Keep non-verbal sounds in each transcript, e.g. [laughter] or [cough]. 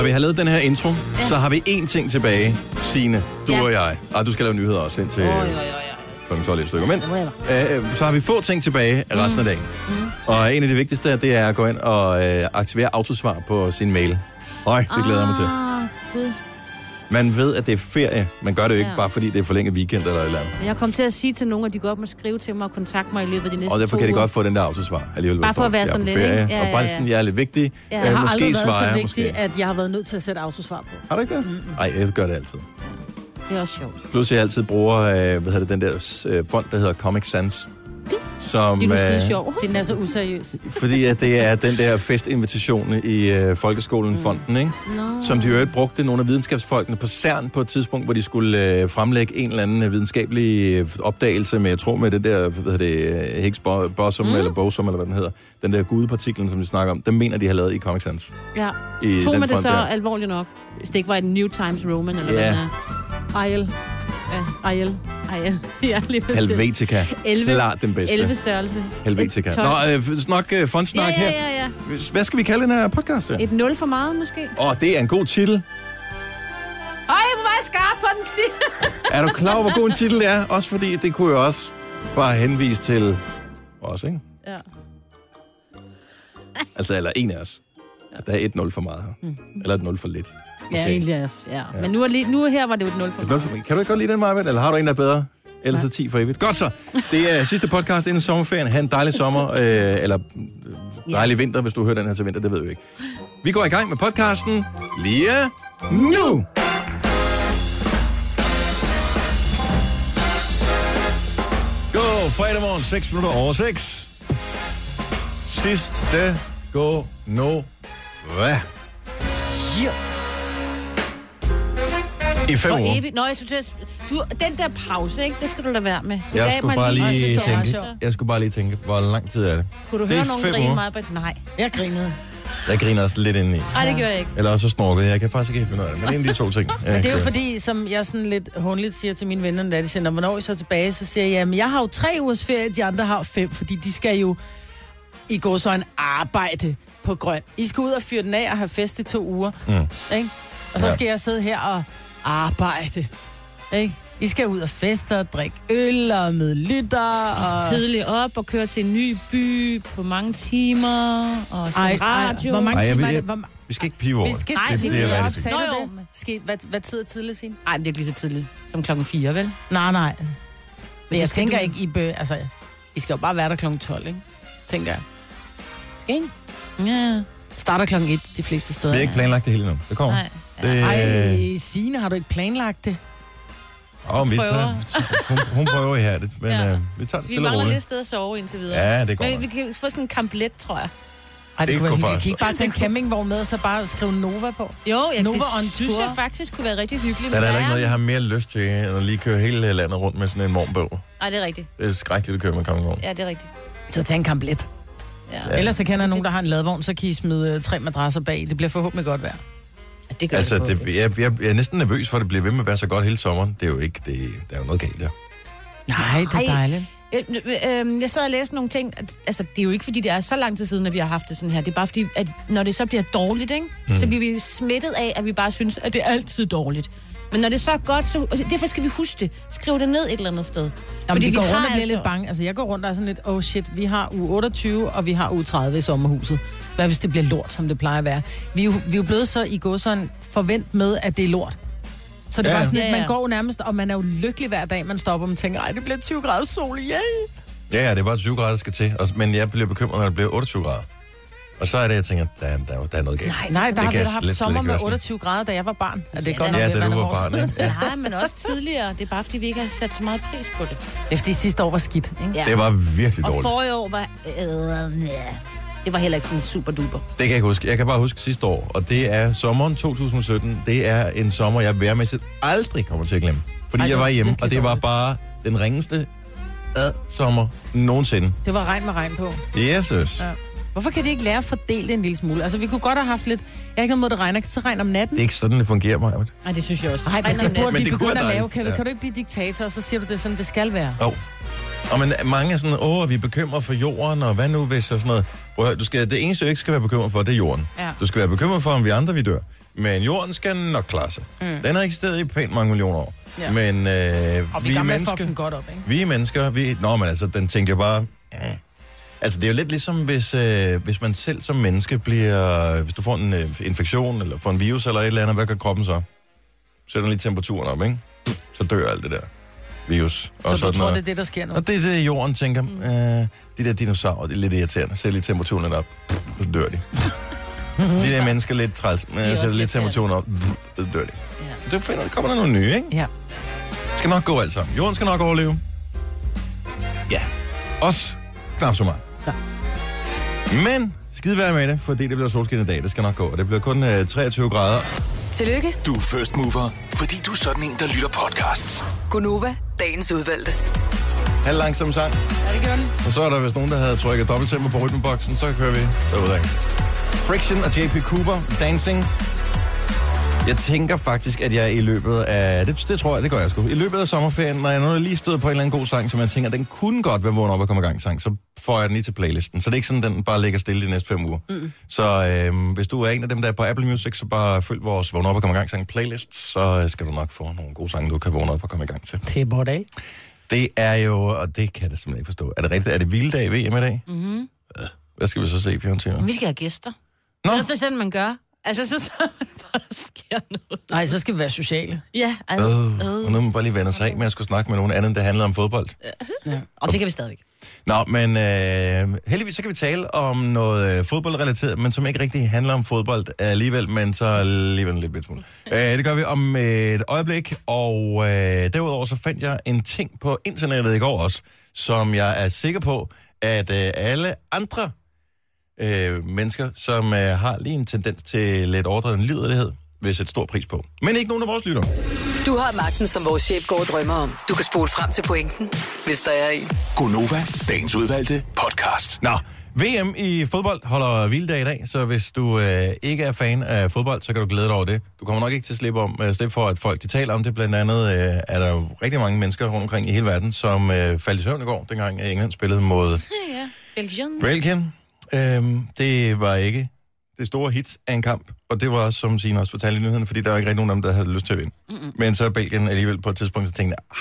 Når vi har lavet den her intro, ja. så har vi én ting tilbage. Signe, du Ja. og jeg. Og du skal lave nyheder også indtil oj, øh, oj, kl. 12 et stykke. Men Whatever. øh, så har vi få ting tilbage resten af dagen. Mm. Og en af de vigtigste, det er at gå ind og øh, aktivere autosvar på sin mail. Øj, det glæder jeg mig til. Ah, Gud. Man ved, at det er ferie. Man gør det jo ikke Ja. bare fordi det er forlænget weekend eller et eller andet. Jeg kom til at sige til nogen, at de godt må skrive til mig og kontakte mig i løbet af de næste Og derfor kan de godt få den der autosvar alligevel. Bare for at være sådan lidt, ferie, ikke? Ja, og bare sådan, jeg er lidt vigtig. Ja. Øh, Jeg har måske aldrig været svarer så vigtig, måske. at jeg har været nødt til at sætte autosvar på. Har du ikke det? Nej, jeg gør det altid. Det er også sjovt. Plus jeg altid bruger, øh, hvad hedder det, den der øh, fond, der hedder Comic Sans. Som, Det er øh, sjov. Den er så useriøs. Fordi at det er den der festinvitation i øh, folkeskolen, mm. fonden, ikke? Nå. som de jo brugte nogle af videnskabsfolkene på CERN på et tidspunkt, hvor de skulle øh, fremlægge en eller anden videnskabelig øh, opdagelse med, jeg tror med det der, hvad hedder det, øh, Higgs bo- bosom, mm. eller bosom, eller hvad den hedder, den der gudepartiklen, som de snakker om, den mener de har lavet i Comic Sans. Ja. I Tog man det så der. alvorligt nok? Ikke var en New Times Roman, eller Ja. hvad den er. Ejl. Ja. Ejl. Ej, ja. lige præcis. Helvetica. 11. Klart den bedste. 11 størrelse. Helvetica. Et Nå, øh, nok øh, fondsnak ja, her. ja, ja, ja. Hvad skal vi kalde den her podcast? Åh, Et 0 for meget, måske? oh, det er en god titel. Ej, hvor var jeg skarp på den sige. [laughs] Er du klar over, hvor god en titel det er? Også fordi det kunne jo også bare henvise til os, ikke? ja. Altså, eller en af os. At der er et 0 for meget her. Mm. Eller et 0 for lidt. Ja, Måske. egentlig også. Ja. ja. Men nu, er lige, nu her var det jo et 0 for Et 0 meget. for, kan du ikke godt lide den, Marvind? Eller har du en, der er bedre? Ellers er 10 for evigt. Godt så. Det er sidste podcast inden sommerferien. Ha' en dejlig sommer. Øh, eller øh, dejlig vinter, hvis du hører den her til vinter. Det ved vi ikke. Vi går i gang med podcasten lige nu. God fredag morgen, 6 minutter over 6. Sidste gå no. Hvad? Ja. I fem For uger. evigt. Nå, jeg synes, du, den der pause, ikke? Det skal du lade være med. Du Jeg gav skulle mig bare lige... lige det var tænke, jeg skulle bare lige tænke, hvor lang tid er det? Kunne du Det er høre nogen fem grine uger. meget? Britt? Nej. Jeg grinede. Jeg griner også lidt indeni. Nej, det gør jeg ikke. Eller også så snorkede jeg. Jeg kan faktisk ikke helt finde ud af det. Men en af de to ting. Men det er jo fordi, som jeg sådan lidt hundligt siger til mine venner, når de siger, "Nå, hvornår er I så tilbage, så siger jeg, jamen jeg har jo tre ugers ferie, de andre har fem, fordi de skal jo i går så en arbejde på grøn. I skal ud og fyre den af og have fest i to uger, Mm. ikke? Og så Ja. skal jeg sidde her og arbejde, ikke? I skal ud og feste og drikke øl og møde lytter og... Tidligt op og køre til en ny by på mange timer og se Ej, ej, radio. hvor mange Ej, timer er det? Hvor, Vi skal ikke pive over vi det. skal Ej, det, det tidligt er op, sagde Nå, jo. det? Skal, hvad, hvad tid er tidligt, Signe? Ej, men det er ikke lige så tidligt som klokken 4, vel? Nej, nej. Men det jeg tænker du- ikke, I bø... Altså, I skal jo bare være der kl. 12, ikke? Tænker jeg. Skal I ikke? Ja. Starter kl. 1 de fleste steder. Vi har ikke planlagt det hele nu. Det kommer. Nej. Det, Ej, Signe, har du ikke planlagt det? Åh, vi tager, hun, hun prøver i det, men Ja. øh, vi tager det Vi mangler lidt sted at sove indtil videre. Ja, det går Men nok. vi kan få sådan en kamplet, tror jeg. Ej, det, Det kunne være hyggeligt. Kan I ikke bare tage en campingvogn med, og så bare skrive Nova på? Jo, ja, Nova det on synes tour. jeg faktisk kunne være rigtig hyggeligt. Der er heller ikke noget, jeg har mere lyst til, end at lige køre hele landet rundt med sådan en morgenbog. Nej, det er rigtigt. Det er skrækkeligt at køre med campingvogn. Ja, det er rigtigt. Så tag en kamplet. Ja. Ellers så kender jeg nogen, der har en ladvogn, så kan I smide øh, tre madrasser bag. Det bliver forhåbentlig godt vejr. Ja, det gør Altså, det, det, forhåbentlig. jeg, jeg, jeg er næsten nervøs for, at det bliver ved med at være så godt hele sommeren. Det er jo ikke, det, der er jo noget galt der. Nej, det er Ej. dejligt. Øh, øh, øh, jeg sad og læste nogle ting. At, altså, det er jo ikke, fordi det er så lang tid siden, at vi har haft det sådan her. Det er bare fordi, at når det så bliver dårligt, ikke? Mm. så bliver vi smittet af, at vi bare synes, at det er altid dårligt. Men når det så er godt, så derfor skal vi huske det. Skriv det ned et eller andet sted. Jamen, Fordi vi går vi rundt har og bliver altså- lidt bange. Altså, jeg går rundt og er sådan lidt, oh shit, vi har uge 28, og vi har uge 30 i sommerhuset. Hvad hvis det bliver lort, som det plejer at være? Vi er jo, vi er jo blevet så i går sådan forvent med, at det er lort. Så det er Ja, bare sådan Ja, ja. man går nærmest, og man er jo lykkelig hver dag, man stopper, og man tænker, ej, det bliver 20 grader sol, yay! Ja, ja, det er bare 20 grader, der skal til. Men jeg bliver bekymret, når det bliver 28 grader. Og så er det, jeg tænker, der, er- der, er- der er noget galt. Nej, nej, der Det har vi da haft sommer med høre sådan. 28 grader, da jeg var barn. Ja, det er Ja, godt nok Ja, at da du var barn, ikke? Nej, men også tidligere. Det er bare, fordi vi ikke har sat så meget pris på det. Det er fordi sidste år var skidt, ikke? Ja. Det var virkelig Og dårligt. forrige år var... Øh, ja. Det var heller ikke sådan super duper. Det kan jeg ikke huske. Jeg kan bare huske sidste år, og det er sommeren 2017. Det er en sommer, jeg værmæssigt aldrig kommer til at glemme. Fordi Ej, det jeg var var hjemme, virkelig og det var dårligt. bare den ringeste ad-sommer nogensinde. Det var regn med regn på. Jesus. Ja. Hvorfor kan de ikke lære at fordele det en lille smule? Altså, vi kunne godt have haft lidt... Jeg har ikke noget mod, at det regner. Så regner om natten. Det er ikke sådan, det fungerer, mig. Nej, det synes jeg også. Nej, men det om burde Men vi det kunne begynde være at lave. Kan, vi, ja. kan du ikke blive diktator, og så siger du det sådan, det skal være? Jo. Og men mange er sådan, åh, vi er bekymret for jorden, og hvad nu hvis og sådan noget. Prøv høre, du skal, det eneste, du ikke skal være bekymret for, det er jorden. Ja. Du skal være bekymret for, om vi andre vi dør. Men jorden skal nok klare sig. Mm. Den har eksisteret i pænt mange millioner år. Ja. Men øh, Og vi, vi er er mennesker... godt op, ikke? Vi er mennesker, vi... Nå, men altså, den tænker bare... Eh. Altså, det er jo lidt ligesom, hvis, øh, hvis man selv som menneske bliver... Hvis du får en øh, infektion, eller får en virus, eller et eller andet, hvad gør kroppen så? Sætter lige temperaturen op, ikke? Så dør alt det der virus. Så du sådan tror, noget. det er det, der sker nu? Og det er det, jorden tænker. Mm. Øh, de der dinosaurer, det er lidt irriterende. Sæt lige temperaturen lidt op. Pff, så dør de. [laughs] de der mennesker er lidt træls. Men også sætter lidt temperaturen op. Pff, så dør de. Ja. Det finder, kommer der nogle nye, ikke? Ja. Skal nok gå alt sammen. Jorden skal nok overleve. Ja. Også knap så meget. [laughs] Men skide være med det, fordi det bliver solskin i dag. Det skal nok gå. Og det bliver kun øh, 23 grader. Tillykke, Du er first mover, fordi du er sådan en, der lytter podcasts. Gunova, dagens udvalgte. Halv langsom sang. Ja, det gør den. Og så er der vist nogen, der havde trykket dobbelttempo på rytmeboksen. Så kører vi derudad. Friction og JP Cooper, Dancing. Jeg tænker faktisk, at jeg i løbet af... Det, det tror jeg, det gør jeg sgu. I løbet af sommerferien, når jeg nu lige støder på en eller anden god sang, som jeg tænker, den kunne godt være vågen op og komme i gang sang, så får jeg den lige til playlisten. Så det er ikke sådan, den bare ligger stille de næste fem uger. Mm. Så øhm, hvis du er en af dem, der er på Apple Music, så bare følg vores vågen op og komme i gang sang playlist, så øh, skal du nok få nogle gode sange, du kan vågne op og komme i gang til. Det er bort af. Det er jo, og det kan jeg da simpelthen ikke forstå. Er det rigtigt? Er det hviledag i VM i dag? Mm-hmm. Hvad skal vi så se, Bjørn Tønder? Vi skal have gæster. Nå. Det er sådan, man gør. Altså, så, [laughs] så der sker noget. Nej, så skal vi være sociale. Ja, altså. Øh, og nu må man bare lige vende sig af med at skulle snakke med nogen anden, der handler om fodbold. Ja. Og det kan vi stadigvæk. Nå, men øh, heldigvis så kan vi tale om noget øh, fodboldrelateret, men som ikke rigtig handler om fodbold alligevel, men så alligevel en lidt bit smule. Øh, det gør vi om et øjeblik, og øh, derudover så fandt jeg en ting på internettet i går også, som jeg er sikker på, at øh, alle andre øh, mennesker, som øh, har lige en tendens til lidt overdreven liderlighed, vil sætte stor pris på. Men ikke nogen af vores lyttere. Du har magten, som vores chef går og drømmer om. Du kan spole frem til pointen, hvis der er en. Gonova, dagens udvalgte podcast. Nå, VM i fodbold holder hviledag i dag, så hvis du øh, ikke er fan af fodbold, så kan du glæde dig over det. Du kommer nok ikke til at slippe, om, øh, slippe for, at folk de taler om det. Blandt andet øh, er der jo rigtig mange mennesker rundt omkring i hele verden, som øh, faldt i søvn i går, dengang England spillede mod Ja, Belgien. Belgien. Øhm, det var ikke det store hit af en kamp, og det var også, som Signe også fortalte i nyhederne, fordi der var ikke rigtig nogen af dem, der havde lyst til at vinde. Mm-hmm. Men så Belgien alligevel på et tidspunkt, så tænkte jeg,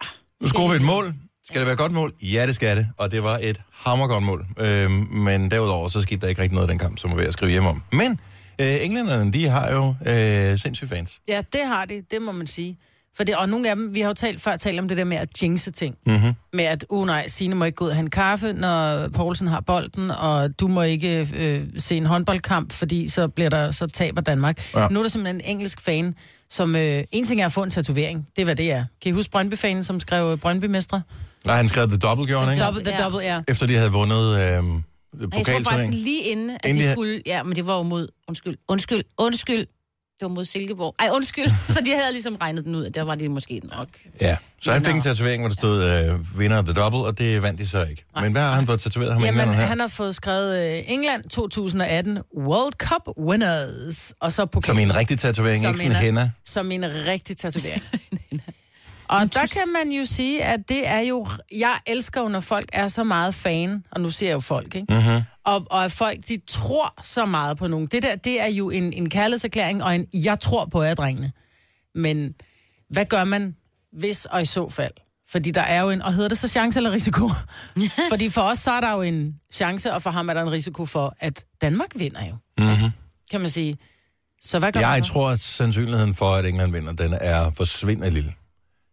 ah, nu scorer vi et mål. Skal det være et godt mål? Ja, det skal det, og det var et hammergodt mål. Øhm, men derudover, så skete der ikke rigtig noget af den kamp, som var ved at skrive hjem om. Men øh, englænderne, de har jo øh, sindssyge fans. Ja, det har de, det må man sige. For det, og nogle af dem, vi har jo talt, før talt om det der med at jinxe ting. Mm-hmm. Med at, oh nej, Signe må ikke gå ud og have en kaffe, når Poulsen har bolden, og du må ikke øh, se en håndboldkamp, fordi så, bliver der, så taber Danmark. Ja. Nu er der simpelthen en engelsk fan, som... Øh, en ting er at få en tatovering. Det er, hvad det er. Kan I huske Brøndby-fanen, som skrev Brøndby-mestre? Nej, han skrev The Double, gjorde han, ikke? Double, the double, ja. Efter de havde vundet øh, jeg tror faktisk lige inden, at Inden de skulle... Ja, men det var jo mod... Undskyld, undskyld, undskyld. Det var mod Silkeborg. Ej, undskyld. [laughs] Så de havde ligesom regnet den ud, at der var de måske nok. Ja, så han fik en tatovering, hvor der stod øh, vinder of the double, og det vandt de så ikke. Men hvad har han fået tatoveret ham Jamen, englænderne her? han har fået skrevet øh, England 2018 World Cup Winners. Og så på Som en rigtig tatovering, Som ikke sådan en en- hænder. som en rigtig tatovering. [laughs] og der kan man jo sige, at det er jo... Jeg elsker jo, når folk er så meget fan, og nu ser jeg jo folk, ikke? Mm-hmm. Og, og at folk, de tror så meget på nogen. Det der, det er jo en, en kærlighedserklæring, og en jeg tror på jer, drengene. Men hvad gør man, hvis og i så fald? Fordi der er jo en, og hedder det så chance eller risiko? [laughs] Fordi for os, så er der jo en chance, og for ham er der en risiko for, at Danmark vinder jo. Mm-hmm. Kan man sige. Så hvad gør man? Jeg så? tror, at sandsynligheden for, at England vinder, den er forsvindende lille.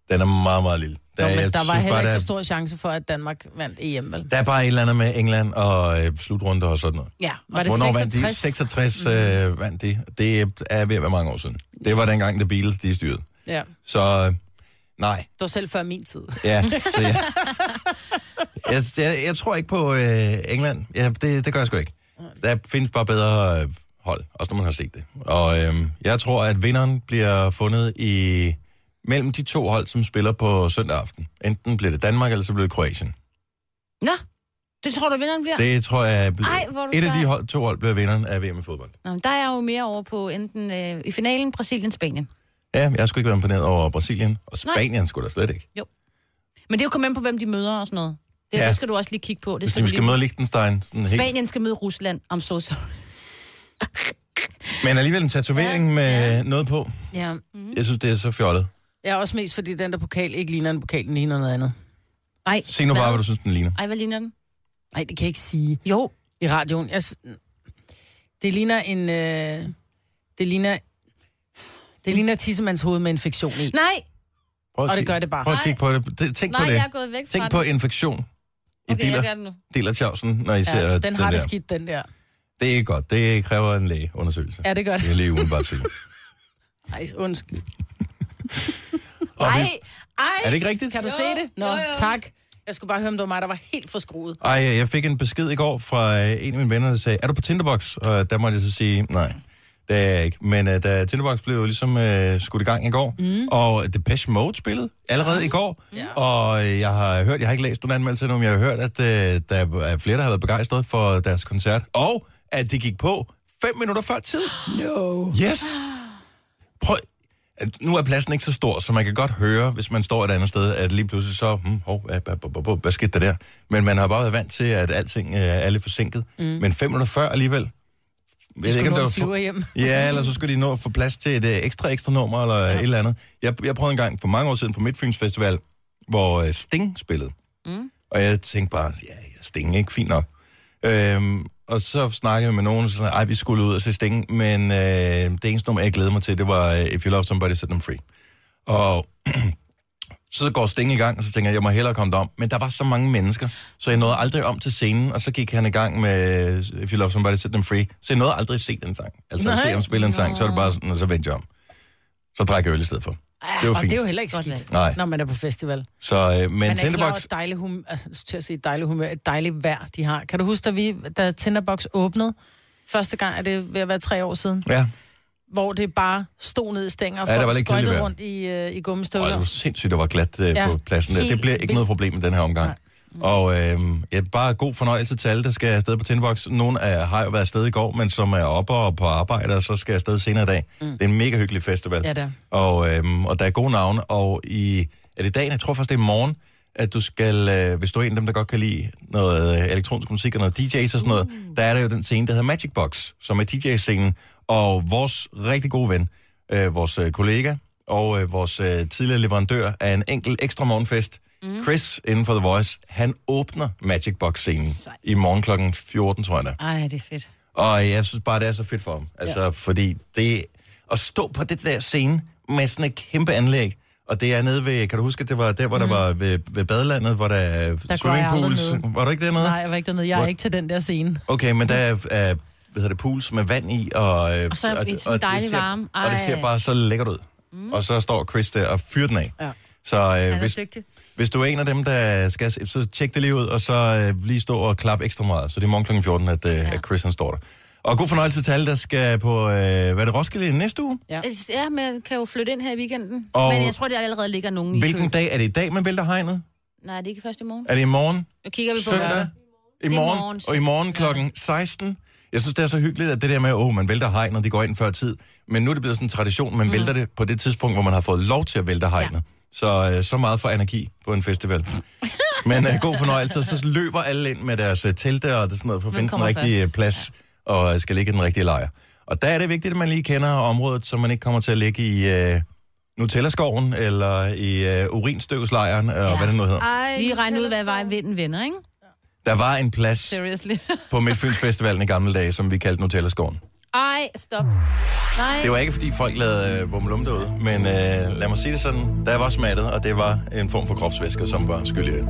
Den er meget, meget lille. Jo, men der var heller bare, ikke der, så stor chance for, at Danmark vandt EM, vel? der er bare et eller andet med England og øh, slutrunder og sådan noget. Ja, var det Hvornår 66? vandt de? 66 øh, vandt de. Det er ved at være mange år siden. Det var dengang, The Beatles de styrede. Ja, Så øh, nej, det var selv før min tid. Ja, så ja. [laughs] jeg, jeg, jeg tror ikke på øh, England. Ja, det, det gør jeg sgu ikke. Der findes bare bedre øh, hold, også når man har set det. Og øh, jeg tror, at vinderen bliver fundet i mellem de to hold, som spiller på søndag aften. Enten bliver det Danmark, eller så bliver det Kroatien. Nå, det tror du, vinderen bliver? Det tror jeg bliver... Ej, hvor Et af de hold, to hold bliver vinderen af VM i fodbold. Nå, men der er jeg jo mere over på enten øh, i finalen Brasilien-Spanien. Ja, jeg skulle ikke være imponeret over Brasilien. Og Spanien skulle der slet ikke. Men det er jo kommet an på, hvem de møder og sådan noget. Det, Ja. det skal du også lige kigge på. Det Hvis skal de du skal lige... møde Liechtenstein, sådan helt... Spanien skal møde Rusland. I'm so sorry. Men alligevel en tatovering ja, med ja. noget på. Ja. Jeg synes, det er så fjollet. Jeg er også mest, fordi den der pokal ikke ligner en pokal, den ligner noget andet. Ej, Se nu bare, hvad du synes, den ligner. Ej, hvad ligner den? Nej, det kan jeg ikke sige Jo. i radioen. Jeg, s- det ligner en... Øh, det ligner... Det ligner tissemands hoved med infektion i. Nej, Prøv at Og det gør det bare. Prøv at kigge på det. Det- Tænk nej, på det. jeg er gået væk fra Tænk på infektion i Okay, jeg dealer, gør det nu. dealer tjavsen, når I ser Ja, den har der. det skidt, den der. Det er ikke godt. Det kræver en lægeundersøgelse. Ja, det gør Det det. er lige umiddelbart sige. [laughs] Ej, undskyld. [laughs] Og vi- Ej, ej. Er det ikke rigtigt? Kan du Jo, se det? Nå, jo, jo. tak. Jeg skulle bare høre, om det var mig, der var helt forskruet. Ej, jeg fik en besked i går fra øh, en af mine venner, der sagde, er du på Tinderbox? Og der måtte jeg så sige, nej, det er jeg ikke. Men uh, da Tinderbox blev jo ligesom uh, skudt i gang i går, mm. og Depeche Mode spillede allerede i går, ja. og jeg har hørt, jeg har ikke læst nogen anmeldelse endnu, men jeg har hørt, at uh, der er flere, der har været begejstrede for deres koncert, og at det gik på fem minutter før tid. [gasps] No. Yes! Prøv, at nu er pladsen ikke så stor, så man kan godt høre, hvis man står et andet sted, at lige pludselig så, hmm, hov, hvad, skete der der? Men man har bare været vant til, at alting øh, er lidt forsinket. Mm. Men fem minutter før alligevel, jeg ved der en var flyver hjem. [laughs] Ja, eller så skulle de nå at få plads til et øh, ekstra ekstra nummer, eller ja. et eller andet. Jeg, jeg prøvede en gang for mange år siden på Midtfyns Festival, hvor øh, Sting spillede. Mm. Og jeg tænkte bare, ja, ja, Sting er ikke fint nok. Øhm, og så snakkede jeg med nogen, og så sagde, ej, vi skulle ud og se Sting, men øh, det eneste nummer, jeg glæder mig til, det var øh, If You Love Somebody, Set Them Free. Og [clears throat] så går Sting i gang, og så tænker jeg, jeg må hellere komme om. Men der var så mange mennesker, så jeg nåede aldrig om til scenen, og så gik han i gang med If You Love Somebody, Set Them Free. Så jeg nåede aldrig at se den sang. Altså at Nej. se ham spille en sang, så er det bare sådan, og så vendte jeg om. Så drak jeg øl i stedet for. Det var og fint. det er jo heller ikke skidt. Nej. når man er på festival. Så, øh, men Man er klar over Tinderbox, et dejligt humør, altså, til at sige et dejligt humør, et dejligt vejr, de har. Kan du huske, da, vi, da Tinderbox åbnede, første gang er det ved at være tre år siden, ja, hvor det bare stod ned i stænger, og Ja, folk skøjtede rundt i, øh, i og gummistøvler. det var sindssygt, der var glat øh, Ja, på pladsen der. Det bliver ikke vildt. noget problem i den her omgang. Og øh, ja, bare god fornøjelse til alle, der skal afsted på Tinderbox. Nogle af, har jo været afsted i går, men som er oppe og på arbejde, og så skal afsted senere i dag. Mm. Det er en mega hyggelig festival. Ja, det. Og, øhm, og der er gode navne, og i, er det dagen, jeg tror faktisk, det er morgen, at du skal, øh, hvis du er en af dem, der godt kan lide noget øh, elektronisk musik og noget DJ's og sådan noget, Uh. der er der jo den scene, der hedder Magic Box, som er DJ-scenen, og vores rigtig gode ven, øh, vores øh, kollega og øh, vores øh, tidligere leverandør af en enkelt ekstra morgenfest, mm. Chris inden for The Voice, han åbner Magic Box-scenen Sej. i morgen kl. 14, tror jeg det er. Ej, det er fedt. Og jeg synes bare, det er så fedt for ham. Altså, ja. fordi det... At stå på det der scene med sådan et kæmpe anlæg, og det er nede ved... Kan du huske, det var der, hvor mm. der var ved, ved badelandet, hvor der er jeg swimmingpools? Var du ikke dernede? Nej, jeg var ikke dernede. Jeg er Hvor- ikke til den der scene. Okay, men der er, er hvad hedder det, pools med vand i, og, øh, Og så og, i sådan det dejlig ser, varme. og det ser Ej. bare så lækkert ud. Mm. Og så står Chris der og fyrer den af. Ja. Så øh, er hvis, dygtig. hvis du er en af dem, der skal, så tjek det lige ud, og så øh, lige stå og klap ekstra meget. Så det er morgen kl. 14, at, øh, ja. at Chris han står der. Og god fornøjelse til alle, der skal på, øh, hvad er det, Roskilde næste uge? Ja. Ja, men kan jo flytte ind her i weekenden. Og- Men jeg tror, der allerede ligger nogen i Hvilken dag? Er det i dag, man vælter hegnet? Nej, det er ikke først i morgen. Er det i morgen? Nu kigger vi på Søndag? lørdag. I i morgen, morgen. og i morgen klokken 16. Jeg synes, det er så hyggeligt, at det der med, at oh, man vælter hegnet, og de går ind før tid. Men nu er det blevet sådan en tradition, man mm. vælter det på det tidspunkt, hvor man har fået lov til at vælte hegnet. Ja. Så, øh, så meget for energi på en festival. [laughs] Men øh, god fornøjelse. Så løber alle ind med deres øh, telte og sådan noget, for at finde den rigtige først? plads, og øh, skal ligge i den rigtige lejr. Og der er det vigtigt, at man lige kender området, så man ikke kommer til at ligge i øh, Nutella-skoven, eller i øh, urinstøvslejren, og Ja. hvad det nu hedder. Ej, Lige regne ud, hvad vej vinden vender, ikke? Der var en plads Seriously. på Midtfyns Festivalen i gamle dage, som vi kaldte Nutella-skoven. Ej, stop. Nej. Det var ikke, fordi folk lavede øh, bummelum derude, men øh, lad mig sige det sådan, der var smattet, og det var en form for kropsvæsker, som var skyld i det.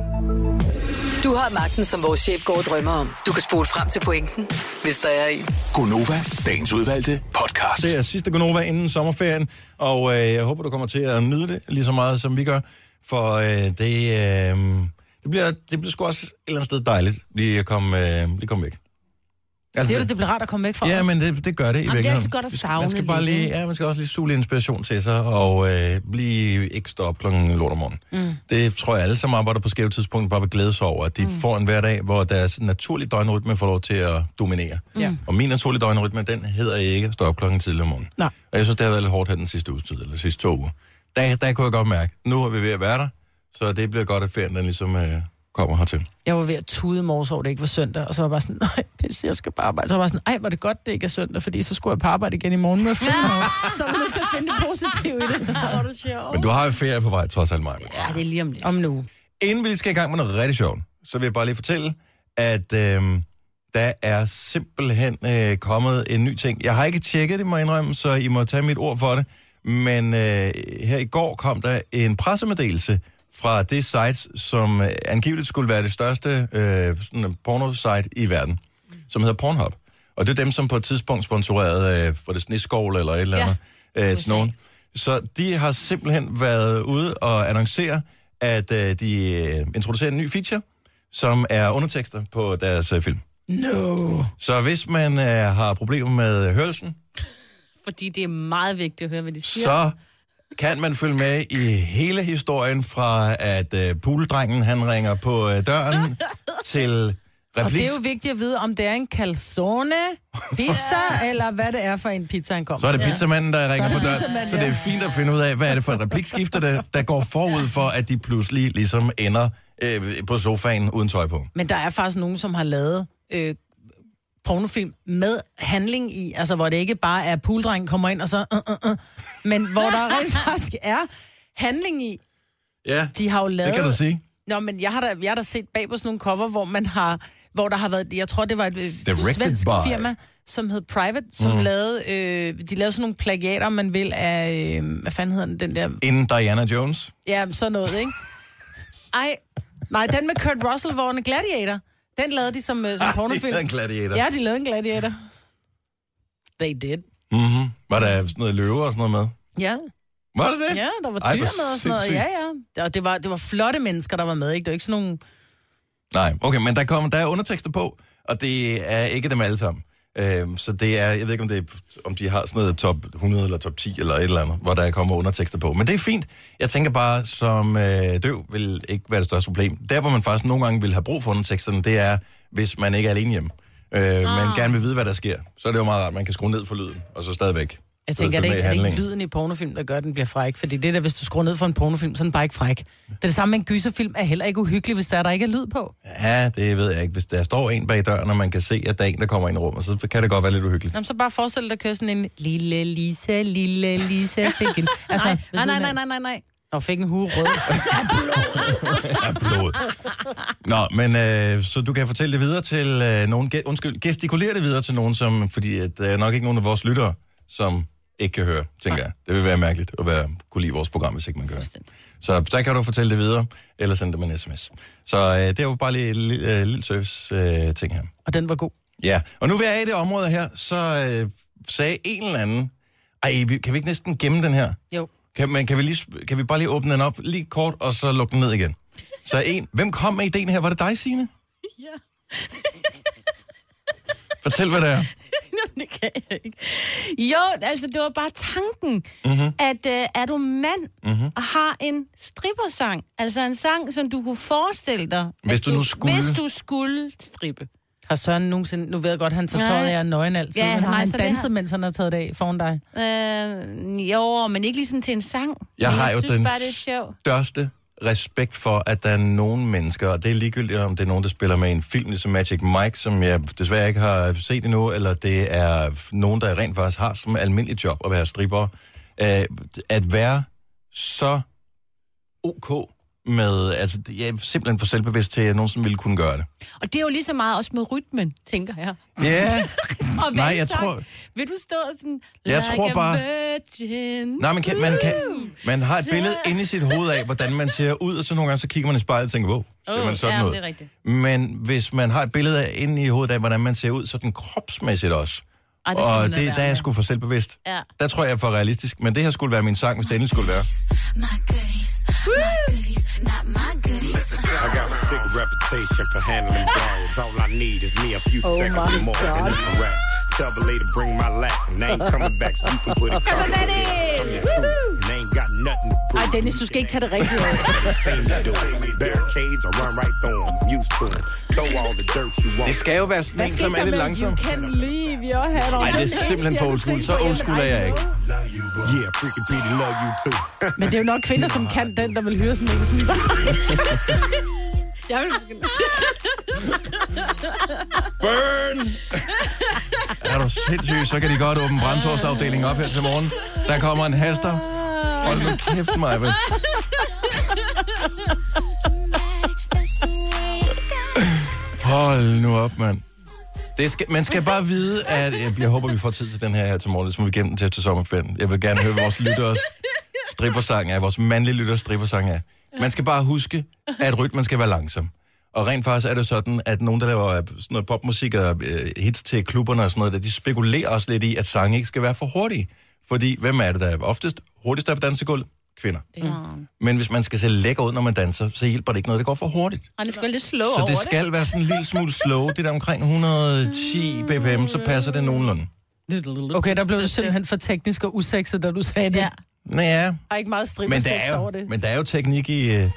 Du har magten, som vores chef går og drømmer om. Du kan spole frem til pointen, hvis der er en. Gonova, dagens udvalgte podcast. Det er sidste Gonova inden sommerferien, og øh, jeg håber, du kommer til at nyde det lige så meget, som vi gør, for øh, det, øh, det, bliver, det bliver sgu også et eller andet sted dejligt lige at komme, øh, lige komme væk. Altså, Siger du, det bliver rart at komme væk fra Ja, os? men det, det gør det i det er virkeligheden. altid godt at savne Man skal bare lidt, lige, ikke? ja, man skal også lige suge lidt inspiration til sig, og øh, blive ikke stå op klokken lort om morgenen. Mm. Det tror jeg alle, som arbejder på skæve tidspunkt, bare vil glæde sig over, at de mm. får en hverdag, hvor deres naturlige døgnrytme får lov til at dominere. Ja. Og min naturlige døgnrytme, den hedder ikke at stå op klokken tidlig om morgenen. Nej. Og jeg synes, det har været lidt hårdt her den sidste tid, eller sidste to uger. Der, der kunne jeg godt mærke, nu er vi ved at være der, så det bliver godt, at ferien den ligesom øh, kommer hertil. Jeg var ved at tude morges over, det ikke var søndag, og så var jeg bare sådan, [laughs] nej, pisse, jeg skal bare arbejde. Så var jeg bare sådan, ej, var det godt, det ikke er søndag, fordi så skulle jeg på arbejde igen i morgen med film. [laughs] så er vi nødt til at finde det positive i det. [laughs] Men du har jo ferie på vej, trods alt mig. Ja, det er lige om lidt. Om nu. Inden vi skal i gang med noget rigtig sjovt, så vil jeg bare lige fortælle, at øh, der er simpelthen øh, kommet en ny ting. Jeg har ikke tjekket det, må jeg indrømme, så I må tage mit ord for det. Men øh, her i går kom der en pressemeddelelse fra det site, som angiveligt skulle være det største øh, sådan porno-site i verden, som hedder Pornhub. Og det er dem, som på et tidspunkt sponsorerede, øh, for det sneskål eller et eller andet, ja, øh, til nogen. Så de har simpelthen været ude og annoncere, at øh, de øh, introducerer en ny feature, som er undertekster på deres øh, film. No. Så hvis man øh, har problemer med hørelsen, Fordi det er meget vigtigt at høre, hvad de siger. så kan man følge med i hele historien fra, at øh, pooldrengen han ringer på øh, døren, [laughs] til Og replik. det er jo vigtigt at vide, om det er en calzone pizza, [laughs] eller hvad det er for en pizza, han kommer. Så er det pizzamanden, der ringer på døren. Så det er fint at finde ud af, hvad er det for et replikskifte, der, der går forud for, at de pludselig ligesom ender øh, på sofaen uden tøj på. Men der er faktisk nogen, som har lavet øh, pornofilm med handling i, altså hvor det ikke bare er pooldrengen kommer ind og så, uh, uh, uh, men hvor der rent [laughs] faktisk er handling i. Ja, De har jo lavet... det kan du sige. Nå, men jeg har da, jeg har da set bag på sådan nogle cover, hvor man har, hvor der har været, jeg tror det var et Directed svensk by. firma, som hed Private, som mm. lavede, øh, de lavede sådan nogle plagiater, om man vil, af, øh, hvad fanden hedder den, den der, Inden Diana Jones. ja, sådan noget, ikke? [laughs] Ej, nej, den med Kurt Russell, hvor han er gladiator, den lavede de som, øh, som Ah, pornofilm. er en gladiator. Ja, de lavede en gladiator. They did. Mm-hmm. Var der sådan noget løver og sådan noget med? Ja, Var det det? ja der var Ej, dyr med og sådan noget. Ja, ja. Og det var, det var flotte mennesker, der var med, ikke? Det var ikke sådan nogle... Nej, okay, men der, kommer, der er undertekster på, og det er ikke dem alle sammen. Øhm, så det er, jeg ved ikke, om, det er, om de har sådan noget top 100 eller top 10 eller et eller andet, hvor der kommer undertekster på. Men det er fint. Jeg tænker bare, som øh, døv vil ikke være det største problem. Der, hvor man faktisk nogle gange vil have brug for underteksterne, det er, hvis man ikke er alene hjemme. Øh, Men gerne vil vide, hvad der sker. Så er det jo meget rart, man kan skrue ned for lyden, og så stadigvæk. Jeg tænker, er det, i ikke, er det ikke lyden i pornofilm, der gør, at den bliver fræk? Fordi det der, hvis du skruer ned for en pornofilm, så er den bare ikke fræk. Det er det samme med en gyserfilm, er heller ikke uhyggelig, hvis der, er, der ikke er lyd på. Ja, det ved jeg ikke. Hvis der står en bag døren, og man kan se, at der er en, der kommer ind i rummet, så kan det godt være lidt uhyggeligt. Jamen, så bare forestil dig, der kører sådan en lille Lisa, lille Lisa fik en... [laughs] Altså, Nej, nej, nej, nej, nej, nej, nej. Og fik en hue rød. [laughs] af blod. Nå, men øh, så du kan fortælle det videre til øh, nogen, undskyld, gestikulere det videre til nogen, som, fordi at, der er nok ikke nogen af vores lyttere, som ikke kan høre, tænker jeg. Det vil være mærkeligt at være, kunne lide vores program, hvis ikke man gør. Så der kan du fortælle det videre, eller sende dem en sms. Så øh, det jo bare lige en lille, øh, lille service øh, ting her. Og den var god. Ja, og nu vi er i det område her, så øh, sagde en eller anden, ej, kan vi ikke næsten gemme den her? Jo. Kan, men kan vi, lige, kan vi bare lige åbne den op lige kort, og så lukke den ned igen? Så en, hvem kom med ideen her? Var det dig, Signe? [laughs] Ja. Fortæl, hvad det er. [laughs] det kan jeg ikke. Jo, altså, det var bare tanken, mm-hmm. at øh, er du mand mm-hmm. og har en strippersang, altså en sang, som du kunne forestille dig, Hvis at du nu skulle. Hvis du skulle strippe. Har Søren nogensinde... Nu ved jeg godt, han tager tøjet af nøgen altid. Ja, men har han danset, har- mens han har taget det af foran dig? Øh, jo, men ikke lige sådan til en sang. Jeg Men har jo synes den bare, det er sjovt. største respekt for, at der er nogle mennesker, og det er ligegyldigt, om det er nogen, der spiller med i en film, ligesom Magic Mike, som jeg desværre ikke har set endnu, eller det er nogen, der rent faktisk har som almindelig job at være stripper, øh, at være så ok med, altså jeg er simpelthen for selvbevidst til, at jeg nogensinde ville kunne gøre det. Og det er jo lige så meget også med rytmen, tænker jeg. Ja, [laughs] Og Nej, jeg valgsang. tror- Vil du stå sådan... Jeg like tror bare- Virgin. Nej, man, kan, man, kan, man har et billede inde i sit hoved af, hvordan man ser ud, og så nogle gange så kigger man i spejlet og tænker, wow, ser Åh, man sådan ja, ud? det er rigtigt. Men hvis man har et billede af, inde i hovedet af, hvordan man ser ud, så den kropsmæssigt også. Ej, det og det, være der er jeg sgu for selvbevidst. Ja. Der tror jeg, jeg er for realistisk. Men det her skulle være min sang, hvis det endelig skulle være. My goodies, my goodies, not my goodies. I got a sick reputation for handling dogs. All I need is me a few Oh seconds my and more, and God. it's a wrap. Tell the lady to bring my lack, and I ain't coming back, so you can put it Altså, Dennis! I'm the nothing to prove. Ej, Dennis, du skal ikke tage det rigtigt [laughs] af. Barricades, I run right through 'em. Used to. Throw all the dirt you want. Det skal jo være sådan en, som er lidt langsom. You can leave your head on Nej, det er simpelthen for old school. Så old school er jeg ikke. Yeah, freaking Petey love you too. [laughs] Men det er jo nok kvinder, som kan den, der vil høre sådan en som dig. [laughs] Jeg vil begynde. Burn! er du sindssyg, så kan de godt åbne brandtårsafdelingen op her til morgen. Der kommer en haster. Hold nu kæft, mig, vel? Hold nu op, mand. Det skal, man skal bare vide, at jeg, jeg håber, vi får tid til den her her til morgen, så må vi gennem den til til sommerferien. Jeg vil gerne høre vores lytteres strippersang af, vores mandlige lytteres strippersang af. Man skal bare huske, at rytmen skal være langsom. Og rent faktisk er det sådan, at nogen, der laver øh, sådan noget popmusik og øh, hits til klubberne og sådan noget, der, de spekulerer også lidt i, at sange ikke skal være for hurtige. Fordi, hvem er det, der er oftest hurtigst der på dansegulvet? Kvinder. Men hvis man skal se lækker ud, når man danser, så hjælper det ikke noget, det går for hurtigt. Han er sgu lidt slow Så over det skal være sådan en lille smule slow. Det der omkring 110 bpm, så passer det nogenlunde. Okay, der blev du simpelthen for teknisk og usekset, da du sagde det. Ja. Ja. Ja, Der er ikke meget strip men og der, er over jo, det. men der er jo teknik i... Øh,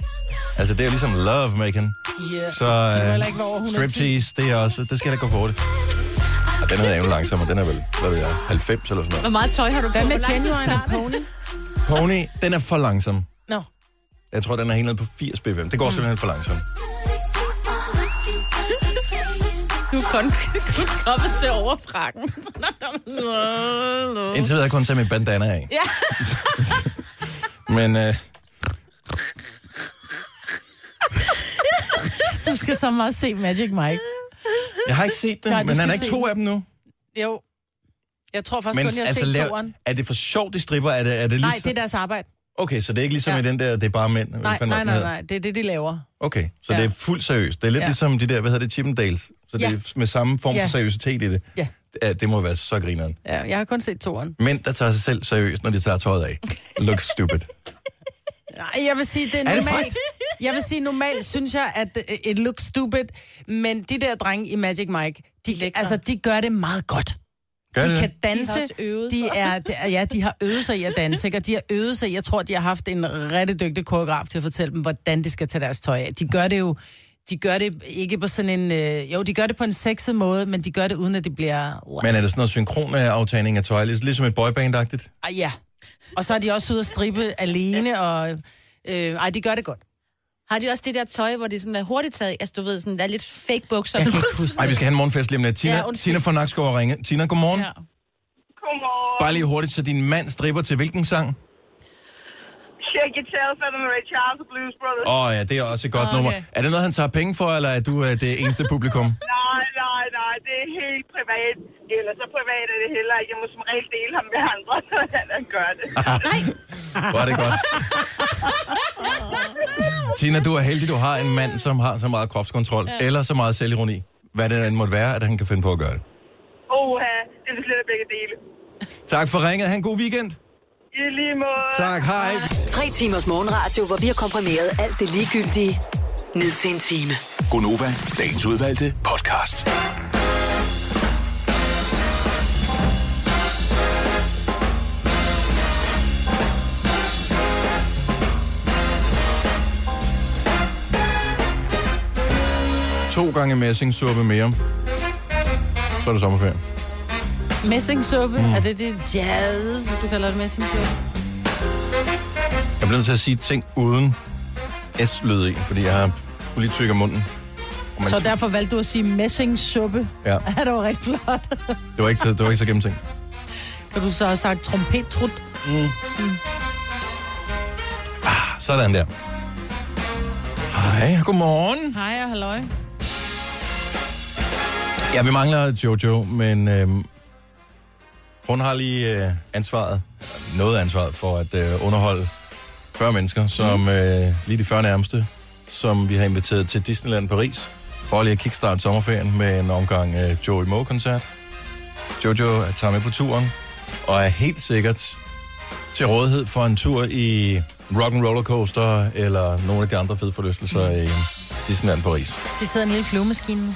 altså, det er jo ligesom love making. Yeah. Så det øh, ikke over 110. striptease, det er også... Det skal da gå for hurtigt. Og den er jo langsommere. Den er vel, hvad ved jeg, 90 eller sådan noget. Hvor meget tøj har du på? Hvad med Genuine og? Pony? Pony, den er for langsom. Nå. Jeg tror, den er helt nede på 80 bpm. Det går simpelthen for langsomt. Du er kun, [laughs] kun kommet til overfrakken. [laughs] Indtil videre har jeg kun taget mit bandana af. Ja. [laughs] Men øh, Du skal så meget se Magic Mike. Jeg har ikke set den, Nej, men han er ikke to af dem nu. Jo. Jeg tror faktisk Men kun, jeg har altså, set lav, toeren. er det for sjovt, de stripper? Er det, er det Nej, ligesom... det er deres arbejde. Okay, så det er ikke ligesom Ja. i den der, det er bare mænd? Nej, nej, nej, hedder? nej. Det er det, de laver. Okay, så Ja. det er fuldt seriøst. Det er lidt Ja. ligesom de der, hvad hedder det, Chippendales. Så det Ja. er med samme form for Ja. seriøsitet i det. Ja. Ja, det må være så grineren. Ja, jeg har kun set toeren. Mænd, der tager sig selv seriøst, når de tager tøjet af. Looks stupid. [laughs] Nej, jeg vil sige, det er Er det normalt. jeg vil sige, normalt synes jeg, at øh, it looks stupid, men de der drenge i Magic Mike, de, altså, de gør det meget godt. Gør De det kan danse. De har også øvet de sig. er, de er, ja, de har øvet sig i at danse, ikke? og de har øvet sig. Jeg tror, de har haft en rigtig dygtig koreograf til at fortælle dem, hvordan de skal tage deres tøj af. De gør det jo de gør det ikke på sådan en... Øh, jo, de gør det på en sexet måde, men de gør det uden, at det bliver... Men er det sådan noget synkron øh, aftagning af tøj, lig- ligesom et boyband-agtigt? Ah, ja. Og så er de også ude at strippe alene, og... Øh, ej, de gør det godt. Har de også det der tøj, hvor de sådan er hurtigt taget? Altså, du ved, sådan, der er lidt fake bukser. Jeg kan [laughs] ikke huske Ej, vi skal have en morgenfest lige om lidt. Tina, Ja, ja, undskyld. Tina fra Nakskov og ringe. Tina, godmorgen. Ja. Ja. Godmorgen. Bare lige hurtigt, så din mand stripper til hvilken sang? Shake It Tail sammen med Ray Charles og Blues Brothers. Åh oh, ja, det er også et godt Okay. nummer. Er det noget, han tager penge for, eller er du uh, det eneste publikum? [laughs] Nej, nej, nej, det er helt privat. Eller så privat er det heller ikke. Jeg må som regel dele ham med andre, [laughs] så han han gør det. Hvor er det godt. Tina, du er heldig, du har en mand, som har så meget kropskontrol, ja. eller så meget selvironi. Hvad det end måtte være, at han kan finde på at gøre det. Oha, det er slet begge dele. Tak for ringet. Ha' en god weekend. I lige måde. Tak, hej. Tre timers morgenradio, hvor vi har komprimeret alt det ligegyldige ned til en time. Gonova, dagens udvalgte podcast. To gange messingsuppe mere. Så er det sommerferie. Messingsuppe, mm. er det det jazz, du kalder det messingsuppe? Jeg bliver nødt til at sige ting uden S-lyd i, fordi jeg har skulle lige tykke munden. Så derfor valgte du at sige messingsuppe. Ja, [laughs] Ja, det var rigtig flot. det var ikke så, det var ikke så gennemtænkt. Kan du så have sagt trompettrut? Sådan der. Hej, godmorgen. Hej og halløj. Ja, vi mangler Jojo, men øhm, hun har lige øh, ansvaret, noget ansvaret for at øh, underholde 40 mennesker, som mm. øh, lige de 40 nærmeste, som vi har inviteret til Disneyland Paris, for lige at kickstarte sommerferien med en omgang øh, Joey Moe-koncert. Jojo tager med på turen, og er helt sikkert til rådighed for en tur i Rock and Roller Coaster, eller nogle af de andre fede forlystelser i Disneyland Paris. De sidder i en lille flyvemaskine.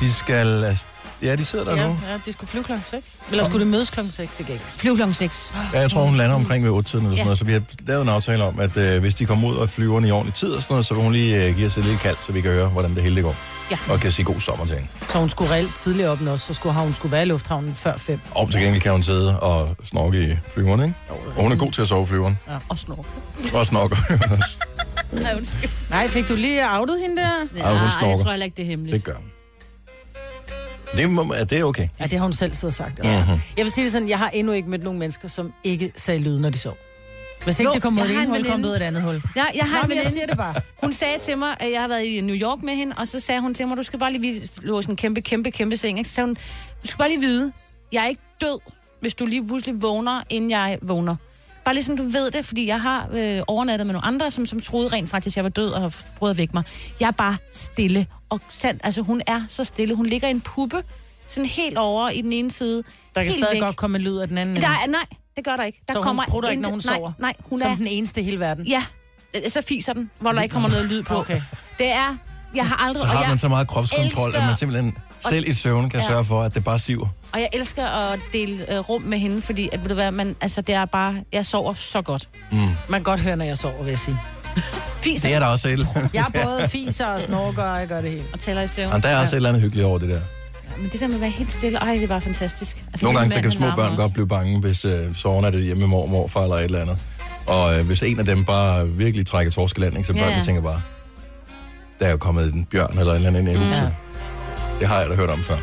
De skal... altså, Ja, de sidder der Ja, nu. ja, de skulle flyve klokken 6. Eller skulle det mødes klokken 6, det gik. Flyv klokken 6. Ja, jeg tror, hun lander omkring ved 8-tiden eller sådan Ja. noget, så vi har lavet en aftale om, at øh, hvis de kommer ud og flyver i ordentlig tid og sådan noget, så vil hun lige øh, give os et lille kald, så vi kan høre, hvordan det hele går. Ja. Og kan sige god sommer til hende. Så hun skulle reelt tidligere op også, så skulle hun skulle være i lufthavnen før 5. Og til gengæld kan hun sidde og snorke i flyveren, ikke? Og hun er god til at sove i flyveren. Ja. Og snorke. Og snorke [laughs] også. Nej, fik du lige outet hende der? Ja, hun ej, jeg snorker. tror heller ikke, det er hemmeligt. Det gør hun. Det, må, det er okay. Ja, det har hun selv siddet og sagt. Ja. Mhm. Jeg vil sige det sådan, jeg har endnu ikke mødt nogen mennesker, som ikke sagde lyd, når de sov. Hvis ikke Jo, det kom ud af det ene en hul, kom det ud af det andet hul. Ja, jeg har Nå, men jeg siger det bare. Hun sagde til mig, at jeg har været i New York med hende, og så sagde hun til mig, du skal bare lige vide, lå sådan en kæmpe, kæmpe, kæmpe seng, ikke? så sagde hun, du skal bare lige vide, jeg er ikke død, hvis du lige pludselig vågner, inden jeg vågner. Bare lige sådan, du ved det, fordi jeg har øh, overnattet med nogle andre, som, som troede rent faktisk, at jeg var død og har prøvet at vække mig. Jeg er bare stille. Og sand, altså, hun er så stille. Hun ligger i en puppe, sådan helt over i den ene side. Der kan stadig væk. godt komme lyd af den anden. Der er, nej, det gør der ikke. Der Så hun kommer prutter ikke, når hun intet- nej, sover? Nej, hun Som er... den eneste i hele verden. Ja, øh, så fiser den, hvor der ikke kommer noget lyd på. Okay. Det er... Jeg har aldrig... Så har man så meget kropskontrol, elsker- at man simpelthen selv i søvn kan Ja. sørge for, at det bare siver. Og jeg elsker at dele øh, rum med hende, fordi at, ved du hvad, man, altså, det er bare, jeg sover så godt. Man kan godt høre, når jeg sover, vil jeg sige. Fis Det er der også et. Jeg er både [laughs] fiser og snorker, og jeg gør det hele. og taler i søvn. Og der er også et eller andet hyggeligt over det der. Ja, men det der med at være helt stille, ej, det var fantastisk. Altså, Nogle gange så kan små børn også. godt blive bange, hvis øh, soverne er det hjemme med mor, morfar eller et eller andet. Og øh, hvis en af dem bare virkelig trækker torskelanding, så Ja, børnene ja. tænker bare, der er jo kommet en bjørn eller et eller andet ind i huset. Ja. Det har jeg da hørt om før.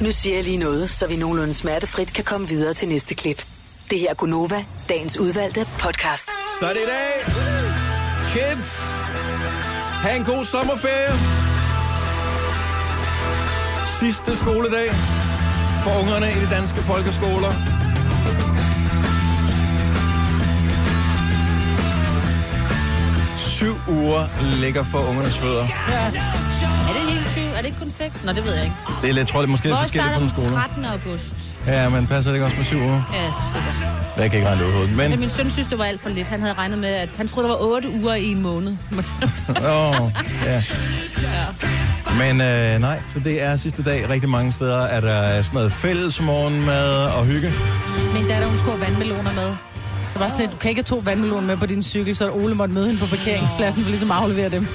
Nu siger jeg lige noget, så vi nogenlunde smertefrit kan komme videre til næste klip. Det her er Gunova, dagens udvalgte podcast. Så er det i dag. Kids, ha' en god sommerferie. Sidste skoledag for ungerne i de danske folkeskoler. Syv uger ligger for ungernes fødder. Er det helt syv? Er det ikke kun seks? Nå, det ved jeg ikke. Det er lidt, tror jeg, måske lidt forskelligt nogle den skoler. 13. august. Ja, men passer det ikke også med syv uger? Ja, det er. Jeg kan ikke regne det ud i hovedet. Men, Altså, min søn synes, det var alt for lidt. Han havde regnet med, at han troede, der var otte uger i en måned. [laughs] Åh, ja. Men øh, nej, så det er sidste dag. Rigtig mange steder er der sådan noget fælles morgenmad og hygge. Min datter, hun skulle have vandmeloner med. Så var sådan lidt, du kan ikke have to vandmeloner med på din cykel, så Ole måtte møde hende på parkeringspladsen for ligesom at aflevere dem.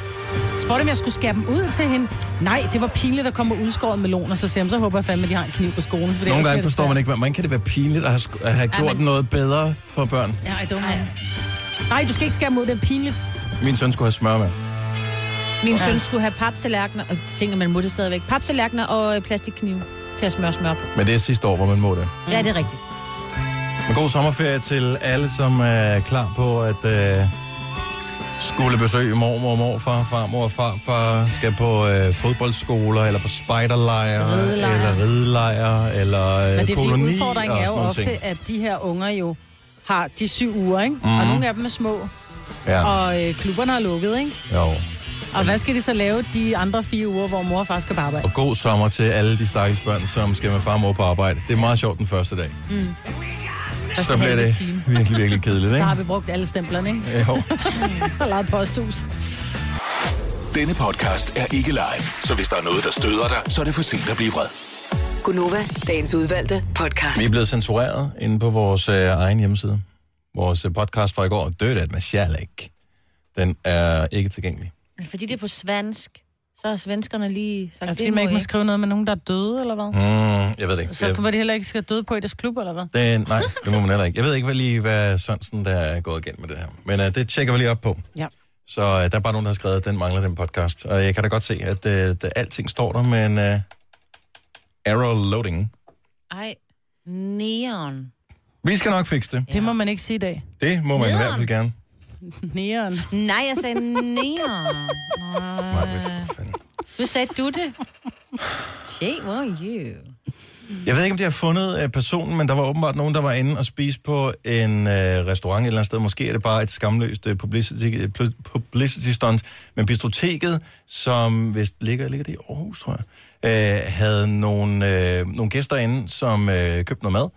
Spurgte, om jeg skulle skære dem ud til hende. Nej, det var pinligt at komme udskåret meloner, så siger så håber jeg fandme, at de har en kniv på skolen. For Nogle gange forstår man ikke, hvordan kan det være pinligt at have, sk- at have gjort men- noget bedre for børn. Ja, I don't know. Nej, du skal ikke skære dem ud, det er pinligt. Min søn skulle have smør med. Min søn skulle have paptallerkener, og tænker man må det stadigvæk, paptallerkener og øh, plastikkniv til at smøre smør på. Men det er sidste år, hvor man må det. Ja, det er rigtigt. Men god sommerferie til alle, som er klar på at øh, skulle besøge mormor og morfar, farmor og farfar, skal på øh, fodboldskoler, eller på spejderlejre, Ridelejre. eller ridelejre, eller øh, Men det er fordi udfordringen er jo ofte, ting. at de her unger jo har de syv uger, ikke? Mm. Mhm. Og nogle af dem er små, Ja, og øh, klubberne har lukket, ikke? jo. Og hvad skal de så lave de andre fire uger, hvor mor og far skal på arbejde? Og god sommer til alle de stakkels børn, som skal med far og mor på arbejde. Det er meget sjovt den første dag. Mm. Så Første bliver det time. virkelig, virkelig kedeligt, Så har ikke? vi brugt alle stemplerne, ikke? Jo. [laughs] Og lejet posthus. Denne podcast er ikke live, så hvis der er noget, der støder dig, så er det for sent at blive vred. Gunova, dagens udvalgte podcast. Vi er blevet censureret inde på vores øh, egen hjemmeside. Vores øh, podcast fra i går, Dødet med kärlek, den er ikke tilgængelig. Fordi det er på svensk, så har svenskerne lige sagt, Er det fordi, det man ikke må skrive noget med nogen, der er døde, eller hvad? Mm, jeg ved det ikke. Så Jeg, var de heller ikke skal døde på i deres klub, eller hvad? det, nej, det må man heller ikke. Jeg ved ikke hvad lige, hvad Sørensen der er gået igen med det her. Men øh, det tjekker vi lige op på. Ja. Så øh, der er bare nogen, der har skrevet, at den mangler den podcast. Og jeg kan da godt se, at øh, der, alting står der, men øh, error loading. Ej, neon. Vi skal nok fikse det. Det må man ikke sige i dag. Det må man i Nederen. hvert fald gerne. Neon. Nej, jeg sagde neon. Fanden. Nu sagde du det. What are you? Jeg ved ikke, om de har fundet øh, personen, men der var åbenbart nogen, der var inde og spise på en øh, restaurant et eller andet sted. Måske er det bare et skamløst øh, publicity, publicity stunt. Men biblioteket, som vist ligger, ligger det i Aarhus, tror jeg, øh, havde nogle, øh, nogle gæster inde, som øh, købte noget mad.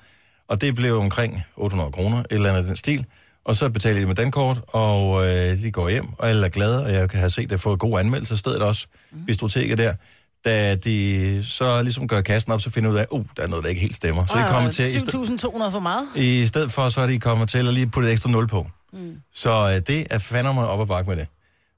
Og det blev omkring 800 kroner, et eller andet af den stil. Og så betaler de med dankort, og øh, de går hjem, og alle er glade, og jeg kan have set det få gode anmeldelser stedet også, mm. biblioteket der. Da de så ligesom gør kassen op, så finder de ud af, at uh, der er noget, der ikke helt stemmer. Så de kommer til, i, st- 7.200 for meget. i stedet for, så er de kommet til at lige putte et ekstra nul på. Mm. Så øh, det er fandme mig op ad bakke med det.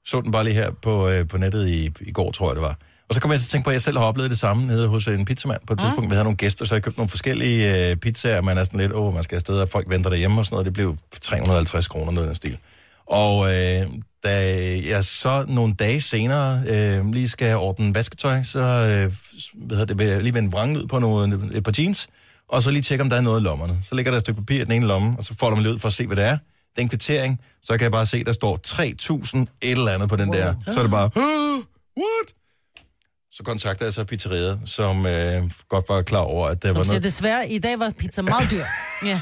Så den bare lige her på, øh, på nettet i, i går, tror jeg det var. Og så kom jeg til at tænke på, at jeg selv har oplevet det samme nede hos en pizzamand. På et tidspunkt, vi havde nogle gæster, så jeg købte nogle forskellige øh, pizzaer. Man er sådan lidt, åh, man skal afsted, og folk venter derhjemme og sådan noget. Det blev 350 kroner, noget af den stil. Og øh, da jeg så nogle dage senere øh, lige skal ordne vasketøj, så øh, hvad det, vil jeg lige vende vrangen ud på nogle, et par jeans, og så lige tjekke, om der er noget i lommerne. Så ligger der et stykke papir i den ene lomme, og så får man lige ud for at se, hvad det er. Det er en kvittering, så kan jeg bare se, der står 3.000 et eller andet på den der. Så er det bare, "Åh, what? Så kontakter jeg så pizzeriet, som øh, godt var klar over, at der var Som siger, noget... desværre, i dag var pizza meget dyr. [laughs] Ja.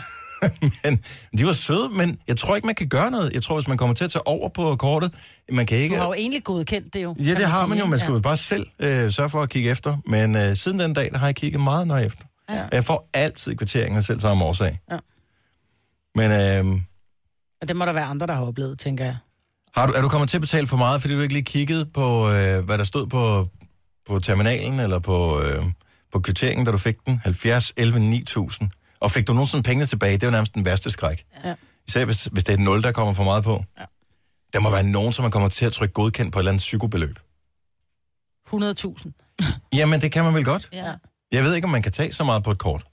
Men de var søde, men jeg tror ikke, man kan gøre noget. Jeg tror, hvis man kommer til at tage over på kortet, man kan Du ikke... har jo egentlig godkendt det jo. Ja, det har sige, man jo. Man skal jo Ja. bare selv øh, sørge for at kigge efter. Men øh, siden den dag, der har jeg kigget meget nøje efter. Ja. Jeg får altid kvitteringen af selv samme årsag. Ja. Men øh, Og det må der være andre, der har oplevet, tænker jeg. har du, er du kommet til at betale for meget, fordi du ikke lige kiggede på, øh, hvad der stod på, på terminalen, eller på, øh, på kvitteringen, da du fik den? 70, 11, 9000. Og fik du nogensinde pengene tilbage? Det er jo nærmest den værste skræk. Ja. Især hvis, hvis det er et 0, der kommer for meget på. Ja. Der må være nogen, som man kommer til at trykke godkendt på et eller andet psykobeløb. 100.000. Jamen, det kan man vel godt. Ja. Jeg ved ikke, om man kan tage så meget på et kort.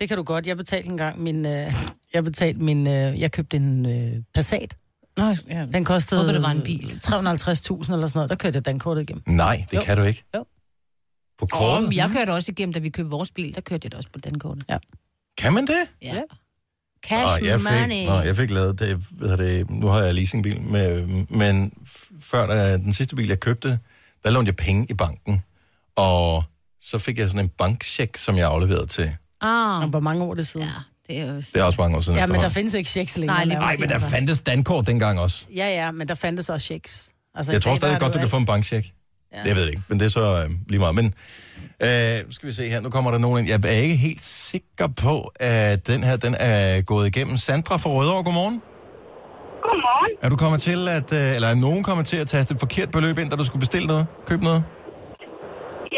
Det kan du godt. Jeg betalte engang min... Øh, [laughs] jeg betalte min... Øh, jeg købte en øh, Passat. Nå, ja. Den kostede... Håber, det var en bil. 350.000 eller sådan noget. Der kørte jeg dankortet igennem. Nej, det Jo. kan du ikke. Jo. På Oh, kortet? men jeg kørte også igennem, da vi købte vores bil, der kørte jeg det også på den kortet. Ja. Kan man det? Ja. Cash Nå, jeg money. fik, nå, jeg fik lavet det, hvad det, nu har jeg leasingbil, med, men før da, den sidste bil, jeg købte, der lånte jeg penge i banken, og så fik jeg sådan en bankcheck, som jeg afleverede til. Ah, Og hvor mange år er det siden? ja, det er jo... Det er også mange år siden. Ja, men der findes ikke checks længere. Nej, lige nærmest. Ej, men der fandtes dankort dengang også. Ja, ja, men der fandtes også checks. Altså, Jeg tror stadig godt, du jo kan få en alt. bankcheck. Ja. Det jeg ved jeg ikke, men det er så øh, lige meget. Men øh, skal vi se her, nu kommer der nogen ind. Jeg er ikke helt sikker på, at den her, den er gået igennem. Sandra fra Rødovre, godmorgen. Godmorgen. Er du kommet til at, øh, eller er nogen kommet til at taste et forkert beløb ind, da du skulle bestille noget? Købe noget?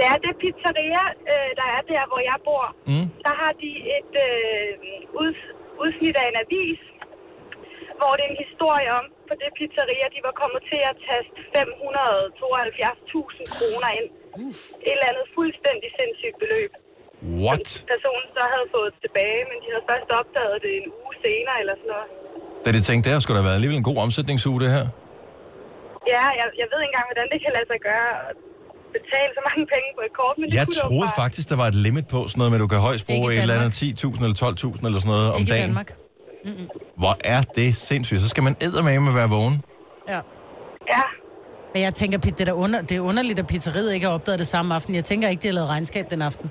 Ja, det er pizzeria, øh, der er der, hvor jeg bor. Mm. Der har de et øh, ud, udsnit af en avis, hvor det er en historie om, på det pizzeria, de var kommet til at taste 572.000 kroner ind. Et eller andet fuldstændig sindssygt beløb. What? Personen så havde fået tilbage, men de havde først opdaget det en uge senere eller sådan noget. Da de tænkte, der skulle der være alligevel en god omsætningsuge, det her. Ja, jeg, jeg ved ikke engang, hvordan det kan lade sig gøre betale så mange penge på et kort, men det Jeg kunne det troede åbenbart. faktisk, der var et limit på sådan noget, men du kan højst bruge et eller andet Danmark. 10.000 eller 12.000 eller sådan noget om Ikke i dagen. Danmark. Hvor er det sindssygt. Så skal man eddermame være vågen. Ja. Ja, Men jeg tænker, Pit, det, er da under, det er underligt, at pizzeriet ikke har opdaget det samme aften. Jeg tænker ikke, de har lavet regnskab den aften.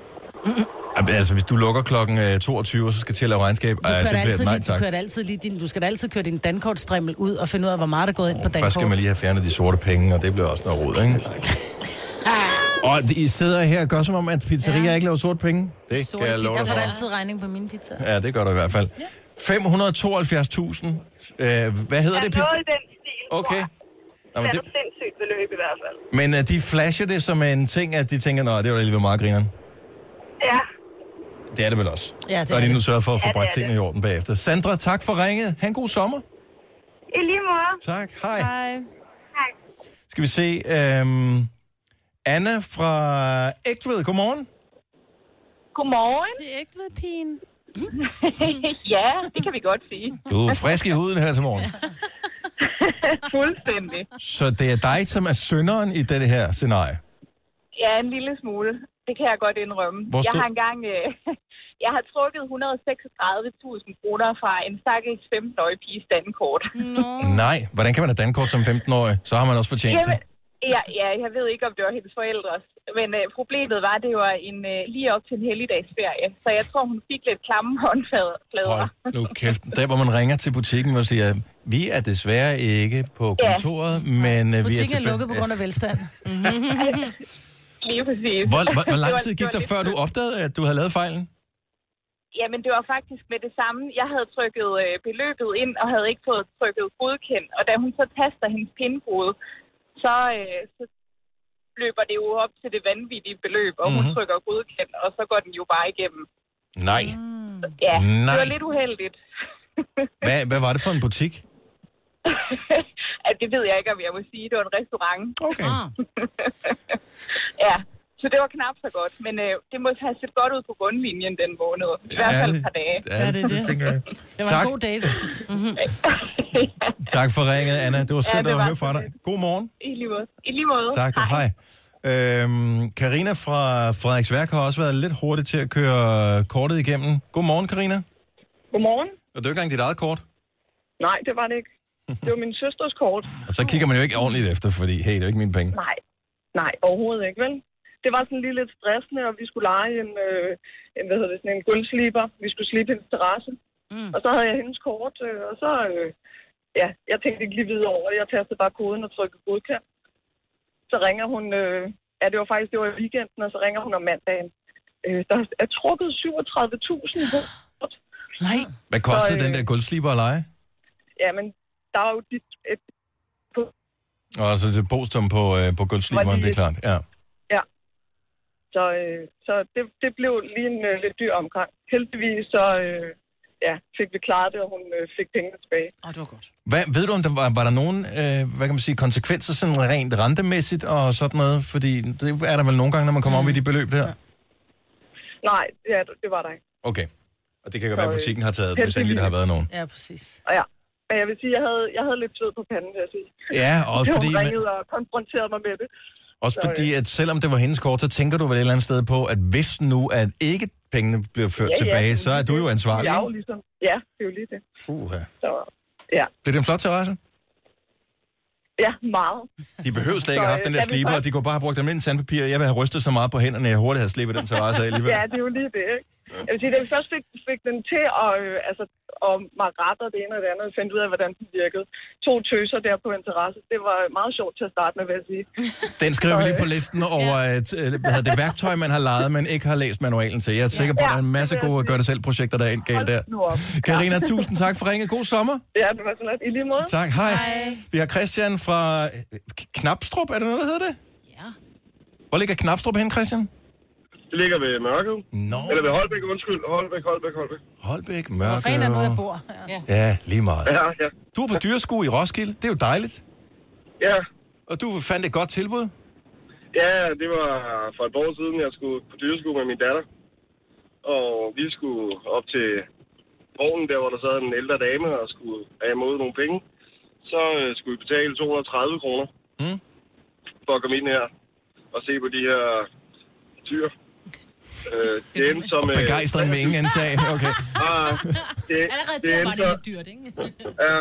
Altså, hvis du lukker klokken øh, 22, og så skal til at lave regnskab, Du kører, det bliver altid nej lige, du tak. kører da altid lige din, du skal da altid køre din dankortstrimmel ud og finde ud af, hvor meget der er gået ind på dankort. Først skal man lige have fjernet de sorte penge, og det bliver også noget rod, ikke? [laughs] Og I sidder her og gør som om, at pizzerier ja. Ja. ikke laver sorte penge. Det Sorte kan jeg love Jeg dig får for. da altid regning på min pizza. Ja, det gør du i hvert fald. 572.000. Øh, hvad hedder ja det? Pizza? noget i den stil, Okay. tror jeg. Nå, men, Det er sindssygt beløb i hvert fald. men uh, de flasher det som en ting, at de tænker, nå, det var da lige meget grineren. Ja, Det er det vel også. Ja, det Så er er de nu sørget for at få Ja, bragt tingene i orden bagefter. Sandra, tak for ringet. Ha' en god sommer. i lige måde. Tak. Hej. Hej. Hej. Skal vi se. Øhm, Anna fra Ægtved, godmorgen. Godmorgen. Det er ikke ved pigen. [laughs] ja, det kan vi godt sige. Du er frisk i huden her til morgen. [laughs] Fuldstændig. Så det er dig, som er synderen i det her scenarie. Ja, en lille smule. Det kan jeg godt indrømme. Hvor Jeg stor- har engang... Øh, [laughs] jeg har trukket 136.000 kroner fra en stakkels 15-årig piges dankort. Nej, hvordan kan man have dankort som 15-årig? Så har man også fortjent Jamen, det. Ja, ja, jeg ved ikke, om det var hendes forældres. Men øh, problemet var, at det var en, øh, lige op til en helligdagsferie. Så jeg tror, hun fik lidt klamme håndflader. Hold nu kæft. Der, hvor man ringer til butikken og siger, vi er desværre ikke på Ja. kontoret, men øh, vi er Butikken er tilbage. lukket på grund af velstand. [laughs] Lige præcis. Hvor, hvor, hvor lang tid gik der, før du opdagede, at du havde lavet fejlen? Jamen, det var faktisk med det samme. Jeg havde trykket øh, beløbet ind, og havde ikke fået trykket godkendt. Og da hun så taster hendes pindkode, så, øh, så løber det jo op til det vanvittige beløb, og mm-hmm. hun Mhm. trykker godkendt, og så går den jo bare igennem. Nej. Ja, Nej. det var lidt uheldigt. [laughs] Hvad, hvad var det for en butik? at det ved jeg ikke, om jeg må sige. Det var en restaurant. Okay. [laughs] Ja, Så det var knap så godt, men øh, det må have set godt ud på bundlinjen den måned. I hvert fald et par dage. Ja, det, det, tænker jeg. Det var Tak. en god date. [laughs] Tak for ringet, Anna. Det var skønt det at var høre fra dig. God morgen. I lige måde. I lige måde. Tak, du. Hej. Øhm, Karina fra Frederiksværk har også været lidt hurtig til at køre kortet igennem. Godmorgen, Karina. Godmorgen. Og det er ikke engang dit eget kort. Nej, det var det ikke. Det var min søsters kort. [laughs] Og så kigger man jo ikke ordentligt efter, fordi hey, det er ikke mine penge. Nej, nej, overhovedet ikke, vel? Det var sådan lige lidt stressende, og vi skulle lege en, øh, en, hvad hedder det, sådan en gulvsliber. Vi skulle slibe hendes terrasse. Mm. Og så havde jeg hendes kort, øh, og så, øh, ja, jeg tænkte ikke lige videre over det. Jeg tastede bare koden og trykkede godkendt. Så ringer hun, øh, ja, det var faktisk, det var i weekenden, og så ringer hun om mandagen. Øh, der er trukket 37.000 på kort. Nej. Hvad kostede Så, øh, den der gulvsliber at lege? Ja, men der er jo dit, et, Og altså det postum på, øh, på gulvsliberen, Var det er klart. Ja. Ja. Så, øh, så det, det blev lige en øh, lidt dyr omgang. Heldigvis så øh, ja, fik vi klaret det, og hun øh, fik pengene tilbage. Åh, det var godt. Hvad, ved du, om der var, var der nogen øh, hvad kan man sige, konsekvenser sådan rent rentemæssigt og sådan noget? Fordi det er der vel nogle gange, når man kommer op i de beløb der? Nej, ja, det var der ikke. Okay. Og det kan godt være, at øh, butikken har taget, hvis heldigvis. endelig der har været nogen. Ja, præcis. Og ja. Men jeg vil sige, jeg havde, jeg havde lidt sved på panden, vil jeg sige. Ja, også [laughs] Hun fordi, man, ringede og konfronterede mig med det. Også Så, fordi, at selvom det var hendes kort, så tænker du vel et eller andet sted på, at hvis nu, at ikke pengene bliver ført Ja, ja, tilbage, så er du jo ansvarlig. Er ikke? ligesom, ja, det er jo lige det. Puha. Så, ja, Det er en flot terrasse. ja, meget. De behøver slet ikke have haft den der sliber, først- de kunne bare have brugt dem ind i sandpapir. Jeg vil have rystet så meget på hænderne, jeg hurtigt havde slippet den terrasse af alligevel. Ja, det er jo lige det, ikke? Jeg vil sige, da vi først fik, fik den til at, øh, altså, og Margrethe og det ene og det andet, fandt ud af, hvordan den virkede. To tøser der på en terrasse. Det var meget sjovt til at starte med, vil jeg sige. Den skriver vi lige på listen over et, øh, hvad hedder det værktøj, man har lejet, men ikke har læst manualen til. Jeg er sikker på, at der er en masse det vil jeg gode sige. gør-det-selv-projekter, der er endt galt der. Karina, tusind tak for ringet. God sommer. Ja, det var så. I lige måde. Tak, hej. Vi har Christian fra øh, Knapstrup, er det noget, der hedder det? Ja. Hvor ligger Knapstrup hen, Christian? Det ligger ved Mørket. Nå, Eller ved Holbæk, undskyld. Holbæk, Holbæk, Holbæk. Holbæk, Hvor Mørke. fanden er nu, jeg bor? Ja. Ja, lige meget. Ja, ja. Du er på dyreskue i Roskilde. Det er jo dejligt. Ja, Og du fandt et godt tilbud. ja, det var for et år siden, jeg skulle på dyreskue med min datter. Og vi skulle op til vognen, der hvor der sad en ældre dame og skulle have imod nogle penge. Så øh, skulle vi betale 230 kroner Mm. for at komme ind her og se på de her dyr. Øh, [laughs] det endte som... øh, Begejstring med ingen ansag. Okay. [laughs] Ah, det, Allerede det der var det lidt dyrt, ikke? [laughs] ja,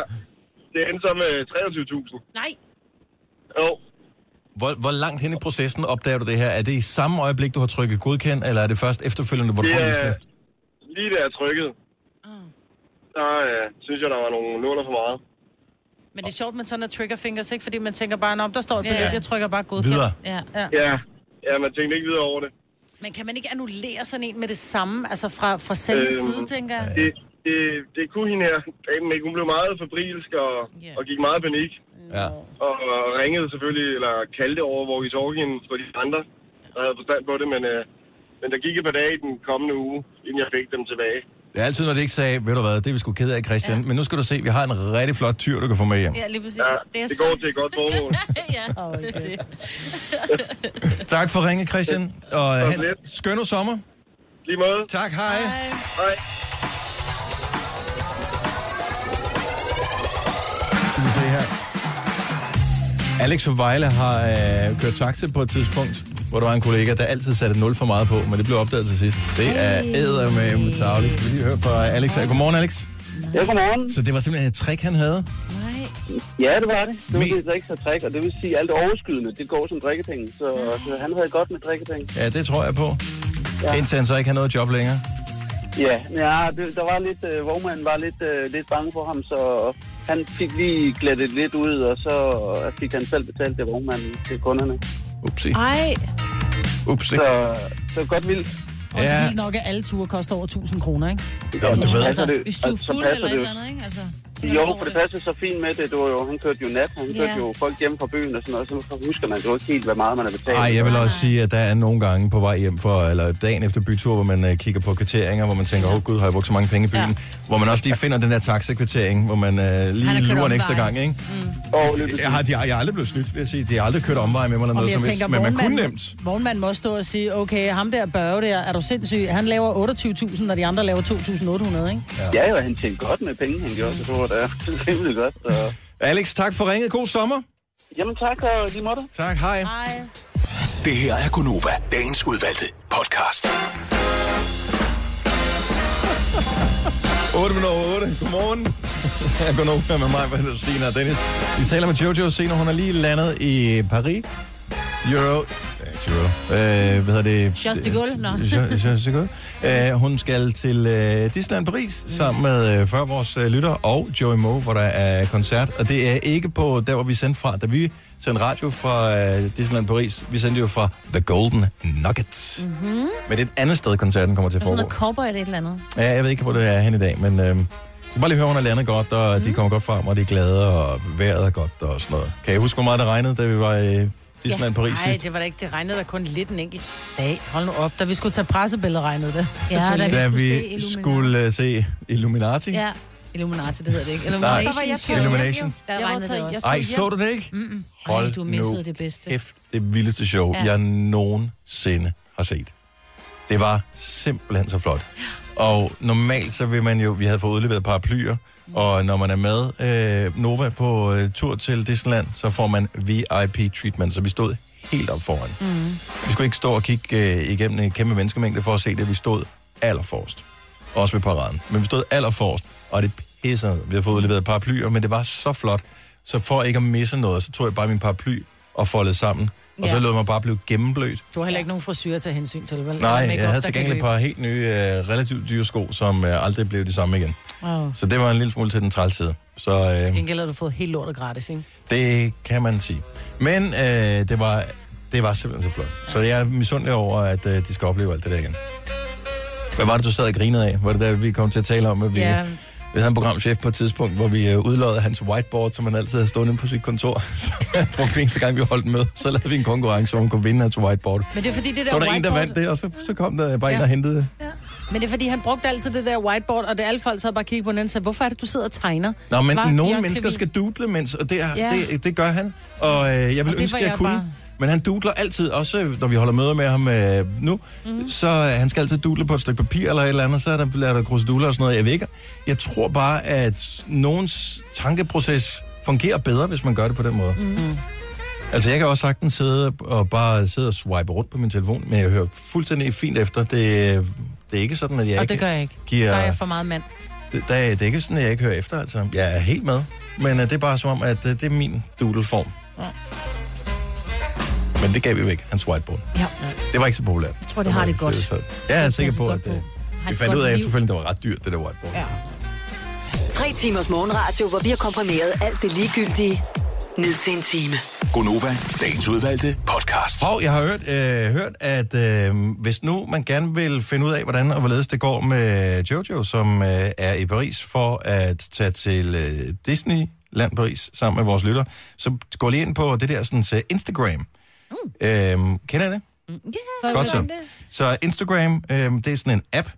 det endte så med 23.000. Nej. Jo, Hvor, hvor langt hen i processen opdager du det her? Er det i samme øjeblik, du har trykket godkend, eller er det først efterfølgende, hvor du får en udskrift? lige da jeg trykkede, der øh, synes jeg, der var nogle nuller for meget. Men det er sjovt med sådan en trigger fingers, ikke? Fordi man tænker bare, om der står et Ja. beløb, jeg trykker bare godkendt. Videre. Ja. Ja. Ja, ja man tænkte ikke videre over det. Men kan man ikke annullere sådan en med det samme, altså fra, fra sælgers Øhm, side, tænker jeg? Det, det, det kunne hende her. Damen ikke. Hun blev meget fabrilsk og, Ja. og gik meget panik. Ja. Og, og ringede selvfølgelig, eller kaldte over walkie-talkien på de andre, der havde forstand på det. Men, øh, men der gik et par dage i den kommende uge, inden jeg fik dem tilbage. Det er altid, når det ikke sagde, ved du hvad, det er vi sgu ked af, Christian. Ja. Men nu skal du se, vi har en rigtig flot tyr, du kan få med hjem. Ja, lige præcis. Ja, det er det så... går til et godt formål. [laughs] ja. Okay. [laughs] Tak for ringe, Christian. Og Så have lidt. en skøn sommer. Lige måde. Tak, hej. hej. Hej. Skal vi se her. Alex Vejle har øh, kørt taxa på et tidspunkt, hvor der var en kollega, der altid satte 0 for meget på, men det blev opdaget til sidst. Det er æder med tavle. Skal vi lige høre fra Alex her. Godmorgen, Alex. Ja, godmorgen. Så det var simpelthen et trick, han havde? Nej. Ja, det var det. Det var Men- det sig træk, og det vil sige, at alt overskydende, det går som drikkepenge. Så, så han havde godt med drikkepenge. Ja, det tror jeg på. Ja. Indtil han så ikke har noget job længere. Ja, ja det, der var lidt, øh, vognmanden var lidt, øh, lidt bange for ham, så han fik lige glættet lidt ud, og så fik han selv betalt det vognmanden til kunderne. Upsi. Ej. Upsi. Så, så godt vildt. Og så Ja. vildt nok, at alle ture koster over 1000 kroner, ikke? Nå, du ved, passer det, Hvis du er og så fuld eller et eller andet, ikke? Altså. Jo, du for det der. passer så fint med det. var jo, han kørte jo nat, han kørte Ja. jo folk hjem fra byen og sådan noget, så husker man jo ikke helt, hvad meget man har betalt. Ej, jeg vil også sige, at der er nogle gange på vej hjem for, eller dagen efter bytur, hvor man uh, kigger på kvitteringer, hvor man tænker, åh oh, gud, har jeg brugt så mange penge i byen? Ja. Hvor man også lige finder den der taxakvittering, hvor man uh, har lige lurer en ekstra gang, ikke? Og lige Jeg har, de, jeg har aldrig blevet snydt, vil jeg sige. De har aldrig kørt omveje med mig eller noget jeg som helst, men man kunne nemt. vognmanden må stå og sige, okay, ham der Børge der, er du sindssyg? Han laver 28.000, når de andre laver 2.800, ikke? Ja, jo, han tjente godt med penge, han gjorde, så det var da [laughs] rimelig godt. Så. Alex, tak for ringet. God sommer. Jamen tak, og lige måtte. Tak, hej. Nej. Det her er Gunova, dagens udvalgte podcast. 8 minutter over 8. Godmorgen. Jeg går nu med mig, hvad hedder Sina og Dennis. Vi taler med Jojo senere. Hun er lige landet i Paris. Euro. Euro. Øh, hvad hedder det? Charles de Gaulle, nå. Charles de Gaulle. Øh, hun skal til øh, Disneyland Paris sammen med øh, 40 vores øh, lytter og Joey Moe, hvor der er koncert. Og det er ikke på der, hvor vi sendte fra. Da vi sendte radio fra øh, Disneyland Paris, vi sendte jo fra The Golden Nuggets. Mm-hmm. Men det er et andet sted, koncerten kommer til at Sådan foregå. noget cowboy eller et eller andet. Ja, jeg ved ikke, hvor det er hen i dag, men øh, bare lige høre, hun har landet godt, og mm. de kommer godt frem, og de er glade, og vejret er godt og sådan noget. Kan I huske, hvor meget det regnede, da vi var i Disneyland Paris Nej, sidst? det var da ikke. Det regnede der kun lidt en enkelt dag. Hold nu op. Da vi skulle tage pressebilleder, regnede det. Ja, da Da vi vi skulle se skulle uh, se Illuminati. Ja. Illuminati, det hedder det ikke. Nej. Der var jeg taget hjem, Illumination. jo. Der Jeg var taget- jeg Ej, så du det ikke? Mm-mm. Hold Ej, du missede nu det bedste. kæft, det vildeste show, Ja. ja. jeg nogensinde har set. Det var simpelthen så flot. Og normalt så vil man jo, vi havde fået udleveret paraplyer, og når man er med øh, Nova på øh, tur til Disneyland, så får man VIP-treatment, så vi stod helt op foran. Mm. Vi skulle ikke stå og kigge øh, igennem en kæmpe menneskemængde for at se det. Vi stod allerforrest. Også ved paraden. Men vi stod allerforrest, og det pissede. Vi har fået udleveret paraplyer, men det var så flot. Så for ikke at misse noget, så tog jeg bare min paraply og foldede sammen. Og så Ja. lod mig bare blive gennemblødt. Du har heller ikke nogen frisyr til hensyn til, vel? Nej, jeg havde til gengæld et par helt nye, øh, relativt dyre sko, som øh, aldrig blev de samme igen. Åh. Så det var en lille smule til den træls side. Så Til øh, gengæld har du fået helt lortet gratis, ikke? det kan man sige. Men øh, det, var, det var simpelthen så flot. Så jeg er misundelig over, at øh, de skal opleve alt det der igen. Hvad var det, du sad og grinede af? Var det der, vi kom til at tale om, at vi, Ja. Vi havde en programchef på et tidspunkt, hvor vi øh, udlodede hans whiteboard, som han altid havde stående inde på sit kontor. [laughs] Så brugte eneste gang, vi holdt med. Så lavede vi en konkurrence, hvor man kunne vinde hans whiteboard. Men det er fordi, det der Så var der en, der whiteboard- vandt det, og så, så kom der bare ja. en Ja. og hentede det. Men det er fordi, han brugte altid det der whiteboard, og det alle folk sad bare og kiggede på den og sagde, hvorfor er det, du sidder og tegner? Nå, men Var nogle mennesker skal doodle, mens, og det, er, Ja. ja. det, det gør han. Og øh, jeg vil Og ønske, jeg jeg kunne. bare- Men han doodler altid, også når vi holder møder med ham øh, nu, mm. så øh, han skal altid doodle på et stykke papir eller et eller andet, så er der, er der kruseduller og sådan noget. Jeg ved ikke. Jeg tror bare, at nogens tankeproces fungerer bedre, hvis man gør det på den måde. Mm. Altså, jeg kan også sagtens sidde og bare sidde og swipe rundt på min telefon, men jeg hører fuldstændig fint efter. Det, det er ikke sådan, at jeg Og ikke det gør jeg ikke. giver... Der er jeg for meget mand. Det, der, er- det er ikke sådan, at jeg ikke hører efter, altså. Jeg er helt med. Men uh, det er bare som om, at uh, det er min doodle-form. Ja. Men det gav vi ikke, hans whiteboard. Ja. Det var ikke så populært. Jeg tror, det har det godt. Så, jeg er sikker på, at på. Har vi fandt ud af efterfølgende, det var ret dyrt, det der whiteboard. Ja. Tre timers morgenradio, hvor vi har komprimeret alt det ligegyldige ned til en time. Gonova, dagens udvalgte podcast. Og jeg har hørt, øh, hørt at øh, hvis nu man gerne vil finde ud af, hvordan og hvorledes det går med Jojo, som øh, er i Paris for at tage til øh, Disneyland Paris sammen med vores lytter, så gå lige ind på det der sådan, så Instagram. Mm. Øhm, kender I det? Ja, Godt så. Så Instagram, øh, det er sådan en app,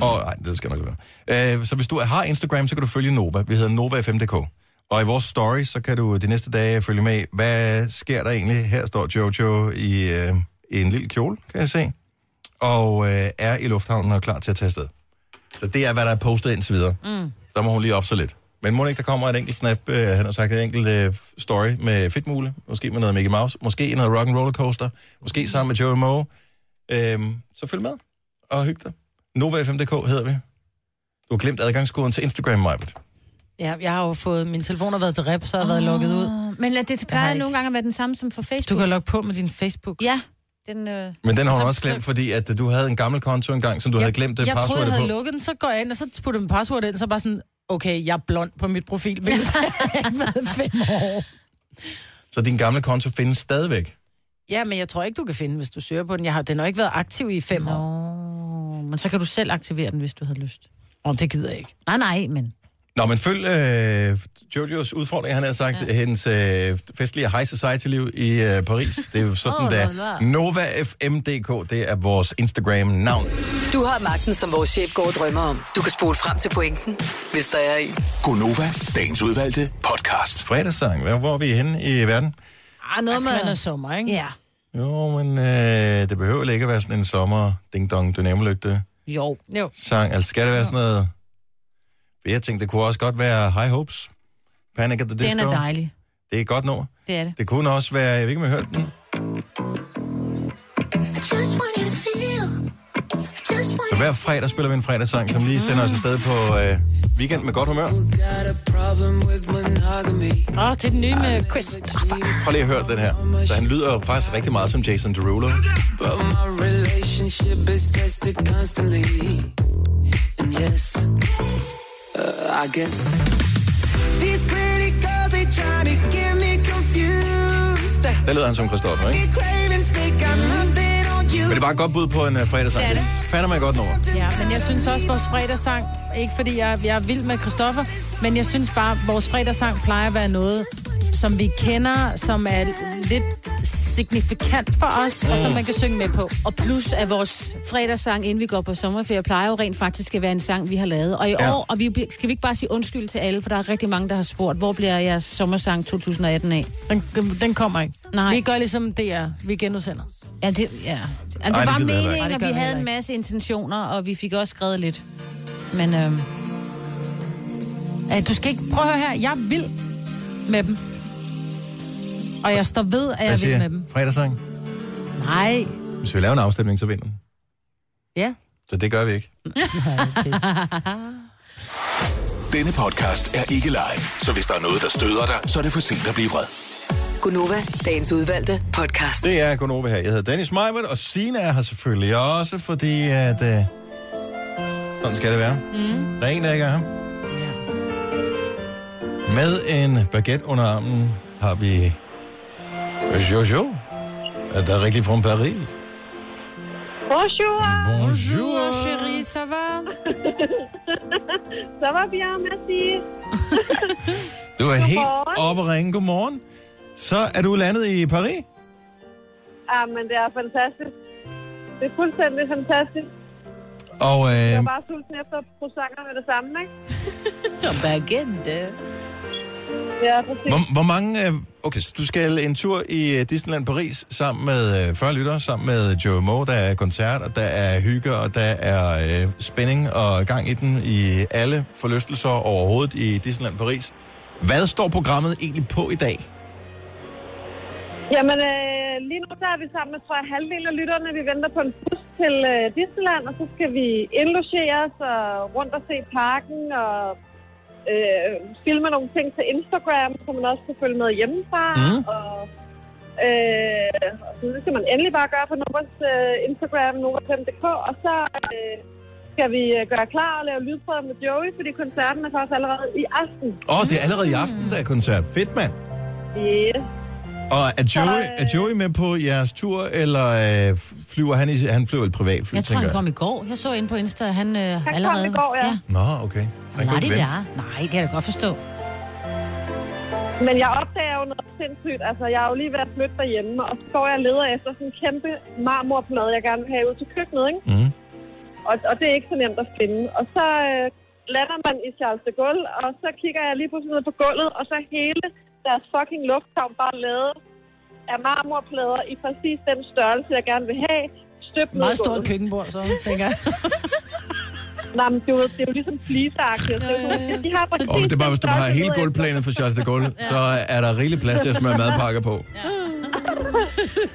og nej, det skal nok være. Øh, så hvis du har Instagram, så kan du følge Nova. Vi hedder Nova5.dk. Og i vores story, så kan du de næste dage følge med. Hvad sker der egentlig? Her står Jojo i, øh, i en lille kjole, kan jeg se. Og øh, er i lufthavnen og er klar til at tage afsted. Så det er, hvad der er postet indtil videre. Mm. Der må hun lige op så lidt. Men må ikke, der kommer et enkelt snap, øh, han har sagt et enkelt øh, story med fedtmule, måske med noget Mickey Mouse, måske noget rock and roller coaster, måske sammen med Joey Moe. Øhm, så følg med og hyg dig. Nova5.dk hedder vi. Du har glemt adgangskoden til Instagram, Majbet. Ja, jeg har jo fået... Min telefon har været til rep, så har jeg været lukket ud. Men det, det Jeg plejer nogle ikke. gange at være den samme som for Facebook. Du kan logge på med din Facebook. Ja, den... Øh... Men den har hun Så- også glemt, fordi at du havde en gammel konto engang, som du jeg, havde glemt det Jeg troede, jeg password havde på. lukket den, så går jeg ind, og så putter min password ind, så bare sådan, okay, jeg er blond på mit profilbillede. jeg har ikke været fem år. Så din gamle konto findes stadigvæk. Ja, men jeg tror ikke, du kan finde, hvis du søger på den. Jeg har, den har ikke været aktiv i fem år. Nå, men så kan du selv aktivere den, hvis du havde lyst. Om det gider jeg ikke. Nej, nej, men... Nå, men følg øh, Jojos udfordring, han har sagt, ja. hendes øh, festlige high society-liv i øh, Paris. Det er jo sådan, oh, der. la. NovaFM.dk, det er vores Instagram-navn. Du har magten, som vores chef går og drømmer om. Du kan spole frem til pointen, hvis der er en. Gonova, dagens udvalgte podcast. Fredagssang, hvor hvor er vi henne i verden? Ah, noget Altså, med... er sommer, ikke? Ja. Jo, men øh, det behøver ikke at være sådan en sommer ding-dong dynamolygte Jo. Jo. sang. Altså skal det være sådan noget... Jeg tænkte, det kunne også godt være High Hopes. Panic at the Disco. Den er dejlig. Det er godt nu. Det er det. Det kunne også være, jeg ved ikke, om I har hørt den. Så hver fredag spiller vi en fredagssang, som lige sender os afsted på øh, weekend med godt humør. Åh, oh, det er den nye med Chris. Prøv lige at høre den her. Så han lyder jo faktisk rigtig meget som Jason Derulo. But my relationship is tested constantly. And yes, uh, I guess. These pretty girls, they try to get me confused. Der lyder han som Christoffer, ikke? Men det er bare et godt bud på en uh, fredagssang. Det er Det fatter mig godt nummer. Ja, men jeg synes også, vores fredagssang, ikke fordi jeg, jeg er vild med Christoffer, men jeg synes bare, vores fredagssang plejer at være noget, som vi kender, som er lidt signifikant for os, og som man kan synge med på. Og plus at vores fredagssang, inden vi går på sommerferie, plejer jo rent faktisk at være en sang, vi har lavet. Og i Ja. år, og vi skal vi ikke bare sige undskyld til alle, for der er rigtig mange, der har spurgt, hvor bliver jeres sommersang 2018 af? Den, den kommer ikke. Nej. Vi gør ligesom det er, vi genudsender. Ja, det, ja. Ej, det det var heller meningen, Nej, det vi havde en masse intentioner, og vi fik også skrevet lidt. Men øhm, Uh, du skal ikke... Prøv at høre her, jeg vild med dem. Og jeg står ved, at jeg vild med dem. fredagssang? Nej. Hvis vi laver en afstemning, så vinder den. Ja. Så det gør vi ikke. [laughs] Denne podcast er ikke live, så hvis der er noget, der støder dig, så er det for sent at blive vred. Gunova, dagens udvalgte podcast. Det er Konoba her. Jeg hedder Dennis Meibert, og Sina er her selvfølgelig også, fordi at... Øh, sådan skal det være. Mm. Der er en, der ikke er her. Med en baguette under armen har vi Jojo. Er der rigtig fra Paris? Bonjour. Bonjour. chérie, ça va? [laughs] Ça va bien, merci. Du er helt oppe at ringe. Godmorgen. Så er du landet i Paris? Ah, men det er fantastisk. Det er fuldstændig fantastisk. Og Jeg er øh, bare sulten efter croissanter med det samme, ikke? [laughs] Og baguette. Ja, præcis. hvor, hvor mange... Øh, okay, så du skal en tur i øh, Disneyland Paris sammen med øh, 40 lyttere, sammen med Joe Moe. Der er koncert, og der er hygge, og der er øh, spænding og gang i den i alle forlystelser overhovedet i Disneyland Paris. Hvad står programmet egentlig på i dag? Jamen, øh, lige nu så er vi sammen med, tror jeg, halvdelen af lytterne. Vi venter på en bus til øh, Disneyland, og så skal vi indlogeres og rundt og se parken og øh, filme nogle ting til Instagram, så man også kan følge med hjemmefra. Mm. Og, øh, så det skal man endelig bare gøre på Novas øh, Instagram, nova5.dk, og så øh, skal vi øh, gøre klar og lave lydprøver med Joey, fordi koncerten er faktisk allerede i aften. Åh, oh, det er allerede i aften, der er koncert. Fedt, mand. Yeah. Og er Joey, er Joey med på jeres tur, eller øh, flyver han i... Han flyver et privatfly, jeg tror, han kom i går. Jeg så ind på Insta, han, øh, kom allerede... i går, ja. Nå, okay. Så han Nej, det er. Nej, det kan jeg da godt forstå. Men jeg opdager jo noget sindssygt. Altså, jeg er jo lige ved at flytte derhjemme, og så går jeg og leder efter sådan en kæmpe marmorplade, jeg gerne vil have ud til køkkenet, ikke? Mm. Og, og det er ikke så nemt at finde. Og så øh, lander man i Charles de Gaulle, og så kigger jeg lige pludselig ned på gulvet, og så hele deres fucking lufthavn bare lavet af marmorplader i præcis den størrelse, jeg gerne vil have. Støbt Meget stort køkkenbord, så tænker jeg. [laughs] Nej, men det er jo, det er jo ligesom fliseagtigt. Sådan, De har præcis Og det er bare, hvis du har hele gulvplanet for Charles de Gaulle, så er der rigelig plads til at smøre madpakker på.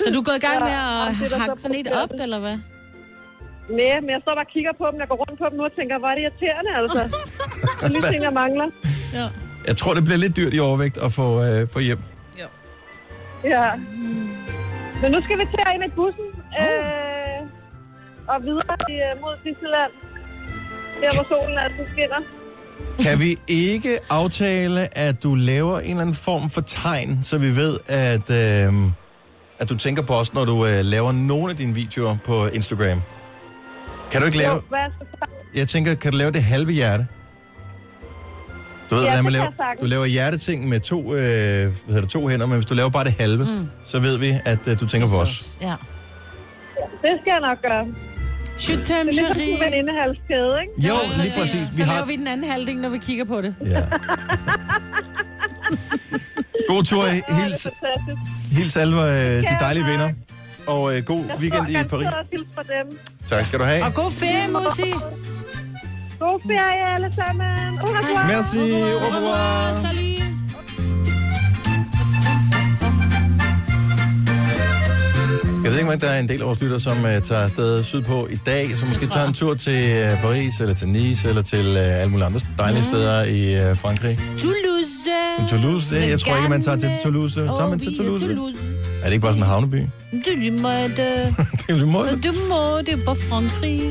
Så du er gået i gang med Ja, at der hakke så sådan et op, eller hvad? Nej, men jeg står bare og kigger på dem. Jeg går rundt på dem nu og tænker, hvor er det irriterende, altså. [laughs] Det er lige ting, jeg mangler. Jeg tror, det bliver lidt dyrt i overvægt at få, øh, få hjem. Ja. Men nu skal vi til ind i bussen. Øh, og videre i, øh, mod Disneyland. Der, hvor solen altid skinner. Kan vi ikke aftale, at du laver en eller anden form for tegn, så vi ved, at, øh, at du tænker på os, når du øh, laver nogle af dine videoer på Instagram? Kan du ikke lave... Jeg tænker, kan du lave det halve hjerte? Du ved, Ja, hvordan man laver, jeg du laver hjerteting med to, øh, hvad hedder det, to hænder, men hvis du laver bare det halve, mm. så ved vi, at øh, du tænker på os. Ja. Det skal jeg nok gøre. Shoot Det er lidt som en venindehalskæde, ikke? Jo, lige præcis. Vi Så har... laver vi den anden halvdel, når vi kigger på det. Ja. God tur. Hils, hils alle øh, de jeg dejlige venner. Og øh, god Jeg weekend i jeg Paris. også hilse fra dem. Tak skal du have. Og god ferie, Musi. God ferie alle sammen. Au revoir. Merci. Au revoir. Salut. Jeg ved ikke, om der er en del af vores lytter, som uh, tager afsted sydpå i dag, som måske tager en tur til uh, Paris, eller til Nice, eller til uh, alle mulige andre dejlige steder i uh, Frankrig. Toulouse. Toulouse, det, jeg tror ikke, man tager til. Toulouse. Tager Åh, man til er Toulouse? Toulouse. Er det ikke bare sådan en havneby? Du må [laughs] det. det er lidt måde. Du må det på Frankrig.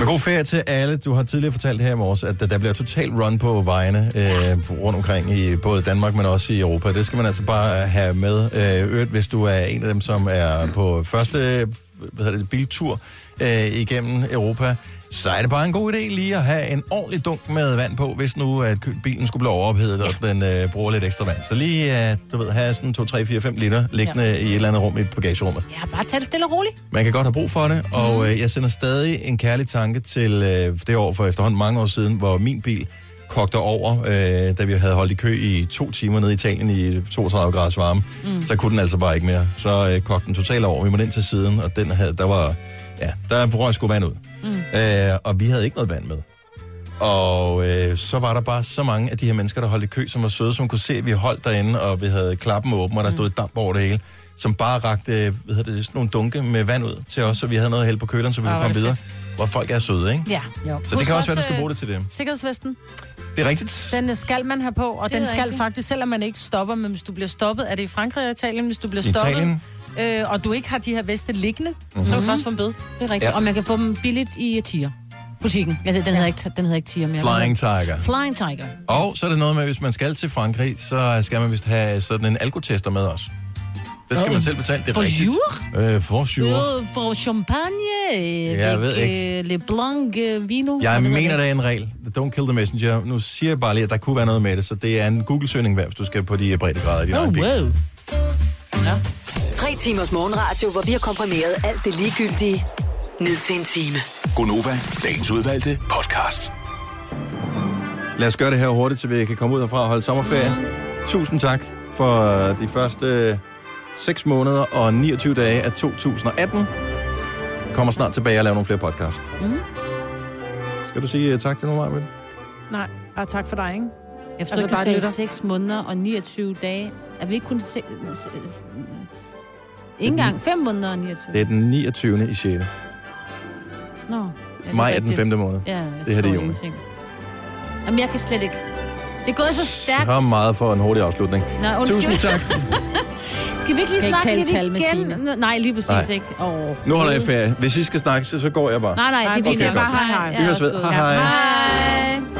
Men god ferie til alle. Du har tidligere fortalt her i morges, at der- der bliver total run på vejene øh, rundt omkring i både Danmark, men også i Europa. Det skal man altså bare øh, have med. Øh, øvrigt, hvis du er en af dem, som er på første hvad hedder det, biltur øh, igennem Europa, så er det bare en god idé lige at have en ordentlig dunk med vand på, hvis nu at bilen skulle blive overophedet, og den øh, bruger lidt ekstra vand. Så lige, øh, du ved, have sådan 2, 3, 4, 5 liter liggende ja. i et eller andet rum i bagagerummet. Ja, bare tag det stille og roligt. Man kan godt have brug for det, og øh, jeg sender stadig en kærlig tanke til øh, det år for efterhånden mange år siden, hvor min bil kogte over, øh, da vi havde holdt i kø i to timer nede i Italien i 32 graders varme. Mm. Så kunne den altså bare ikke mere. Så øh, kogte den totalt over. Vi måtte ind til siden, og den havde, der var, ja, der røg sgu vand ud. Mm. Øh, og vi havde ikke noget vand med. Og øh, så var der bare så mange af de her mennesker, der holdt i kø, som var søde, som kunne se, at vi holdt derinde, og vi havde klappen åben, og der stod et damp over det hele, som bare rakte øh, hvad hedder det, sådan nogle dunke med vand ud til os, så vi havde noget held på køleren, så vi kunne komme videre. Hvor folk er søde, ikke? Ja. Jo. Så det kan også være, du skal bruge det til det. Sikkerhedsvesten, Det er rigtigt. den skal man have på, og Det den skal rigtigt. faktisk, selvom man ikke stopper, men hvis du bliver stoppet, er det i Frankrig og Italien, hvis du bliver stoppet, Italien. Øh, og du ikke har de her veste liggende, Mhm. mm-hmm. så kan du først få en bøde. Det er rigtigt. Ja. Ja. Og man kan få dem billigt i Tier. Butikken. Ja, den, den, hedder ikke, den hedder ikke Tier mere. Flying Tiger. Flying Tiger. Og så er det noget med, at hvis man skal til Frankrig, så skal man vist have sådan en alkotester med os. Det skal man selv betale, det er For rigtigt. Øh, for. Øh, For champagne. Jeg ved ikke. øh, Le Blanc øh, Vino. Jeg mener, det? der er en regel. Don't kill the messenger. Nu siger jeg bare lige, at der kunne være noget med det, så det er en Google-søgning værd, hvis du skal på de breddegrader i din Oh, egen bil. Wow. Tre timers morgenradio, hvor vi har komprimeret alt det ligegyldige ned til en time. Gonova, dagens udvalgte podcast. Lad os gøre det her hurtigt, så vi kan komme ud herfra og holde sommerferie. Tusind tak for de første 6 måneder og 29 dage af 2018. Kommer snart tilbage og laver nogle flere podcast. Mm. Skal du sige uh, tak til nogen, Maja? Nej, bare tak for dig, ikke? Jeg forstår, Altså, du sagde lytter. 6 måneder og 29 dage. Er vi ikke kun... Se, se, se, ikke engang 5 måneder og 29. Det er den 29. i 6. Nå. Ja, Maj er den rigtigt. 5. måned. Ja, Det her det er juni. Jamen, jeg kan slet ikke. Det er gået så stærkt. Så meget for en hurtig afslutning. Nå, undskyld. Tusind tak. [laughs] Skal vi ikke lige Skal ikke snakke tale lidt tal med igen? Nå, Nej, lige præcis Nej. ikke. Oh. Nu holder jeg ferie. Hvis I skal snakke, så så går jeg bare. Nej, nej, det er fint. okay, bare hej, hej. Vi høres ved. Hej, hej. Hej.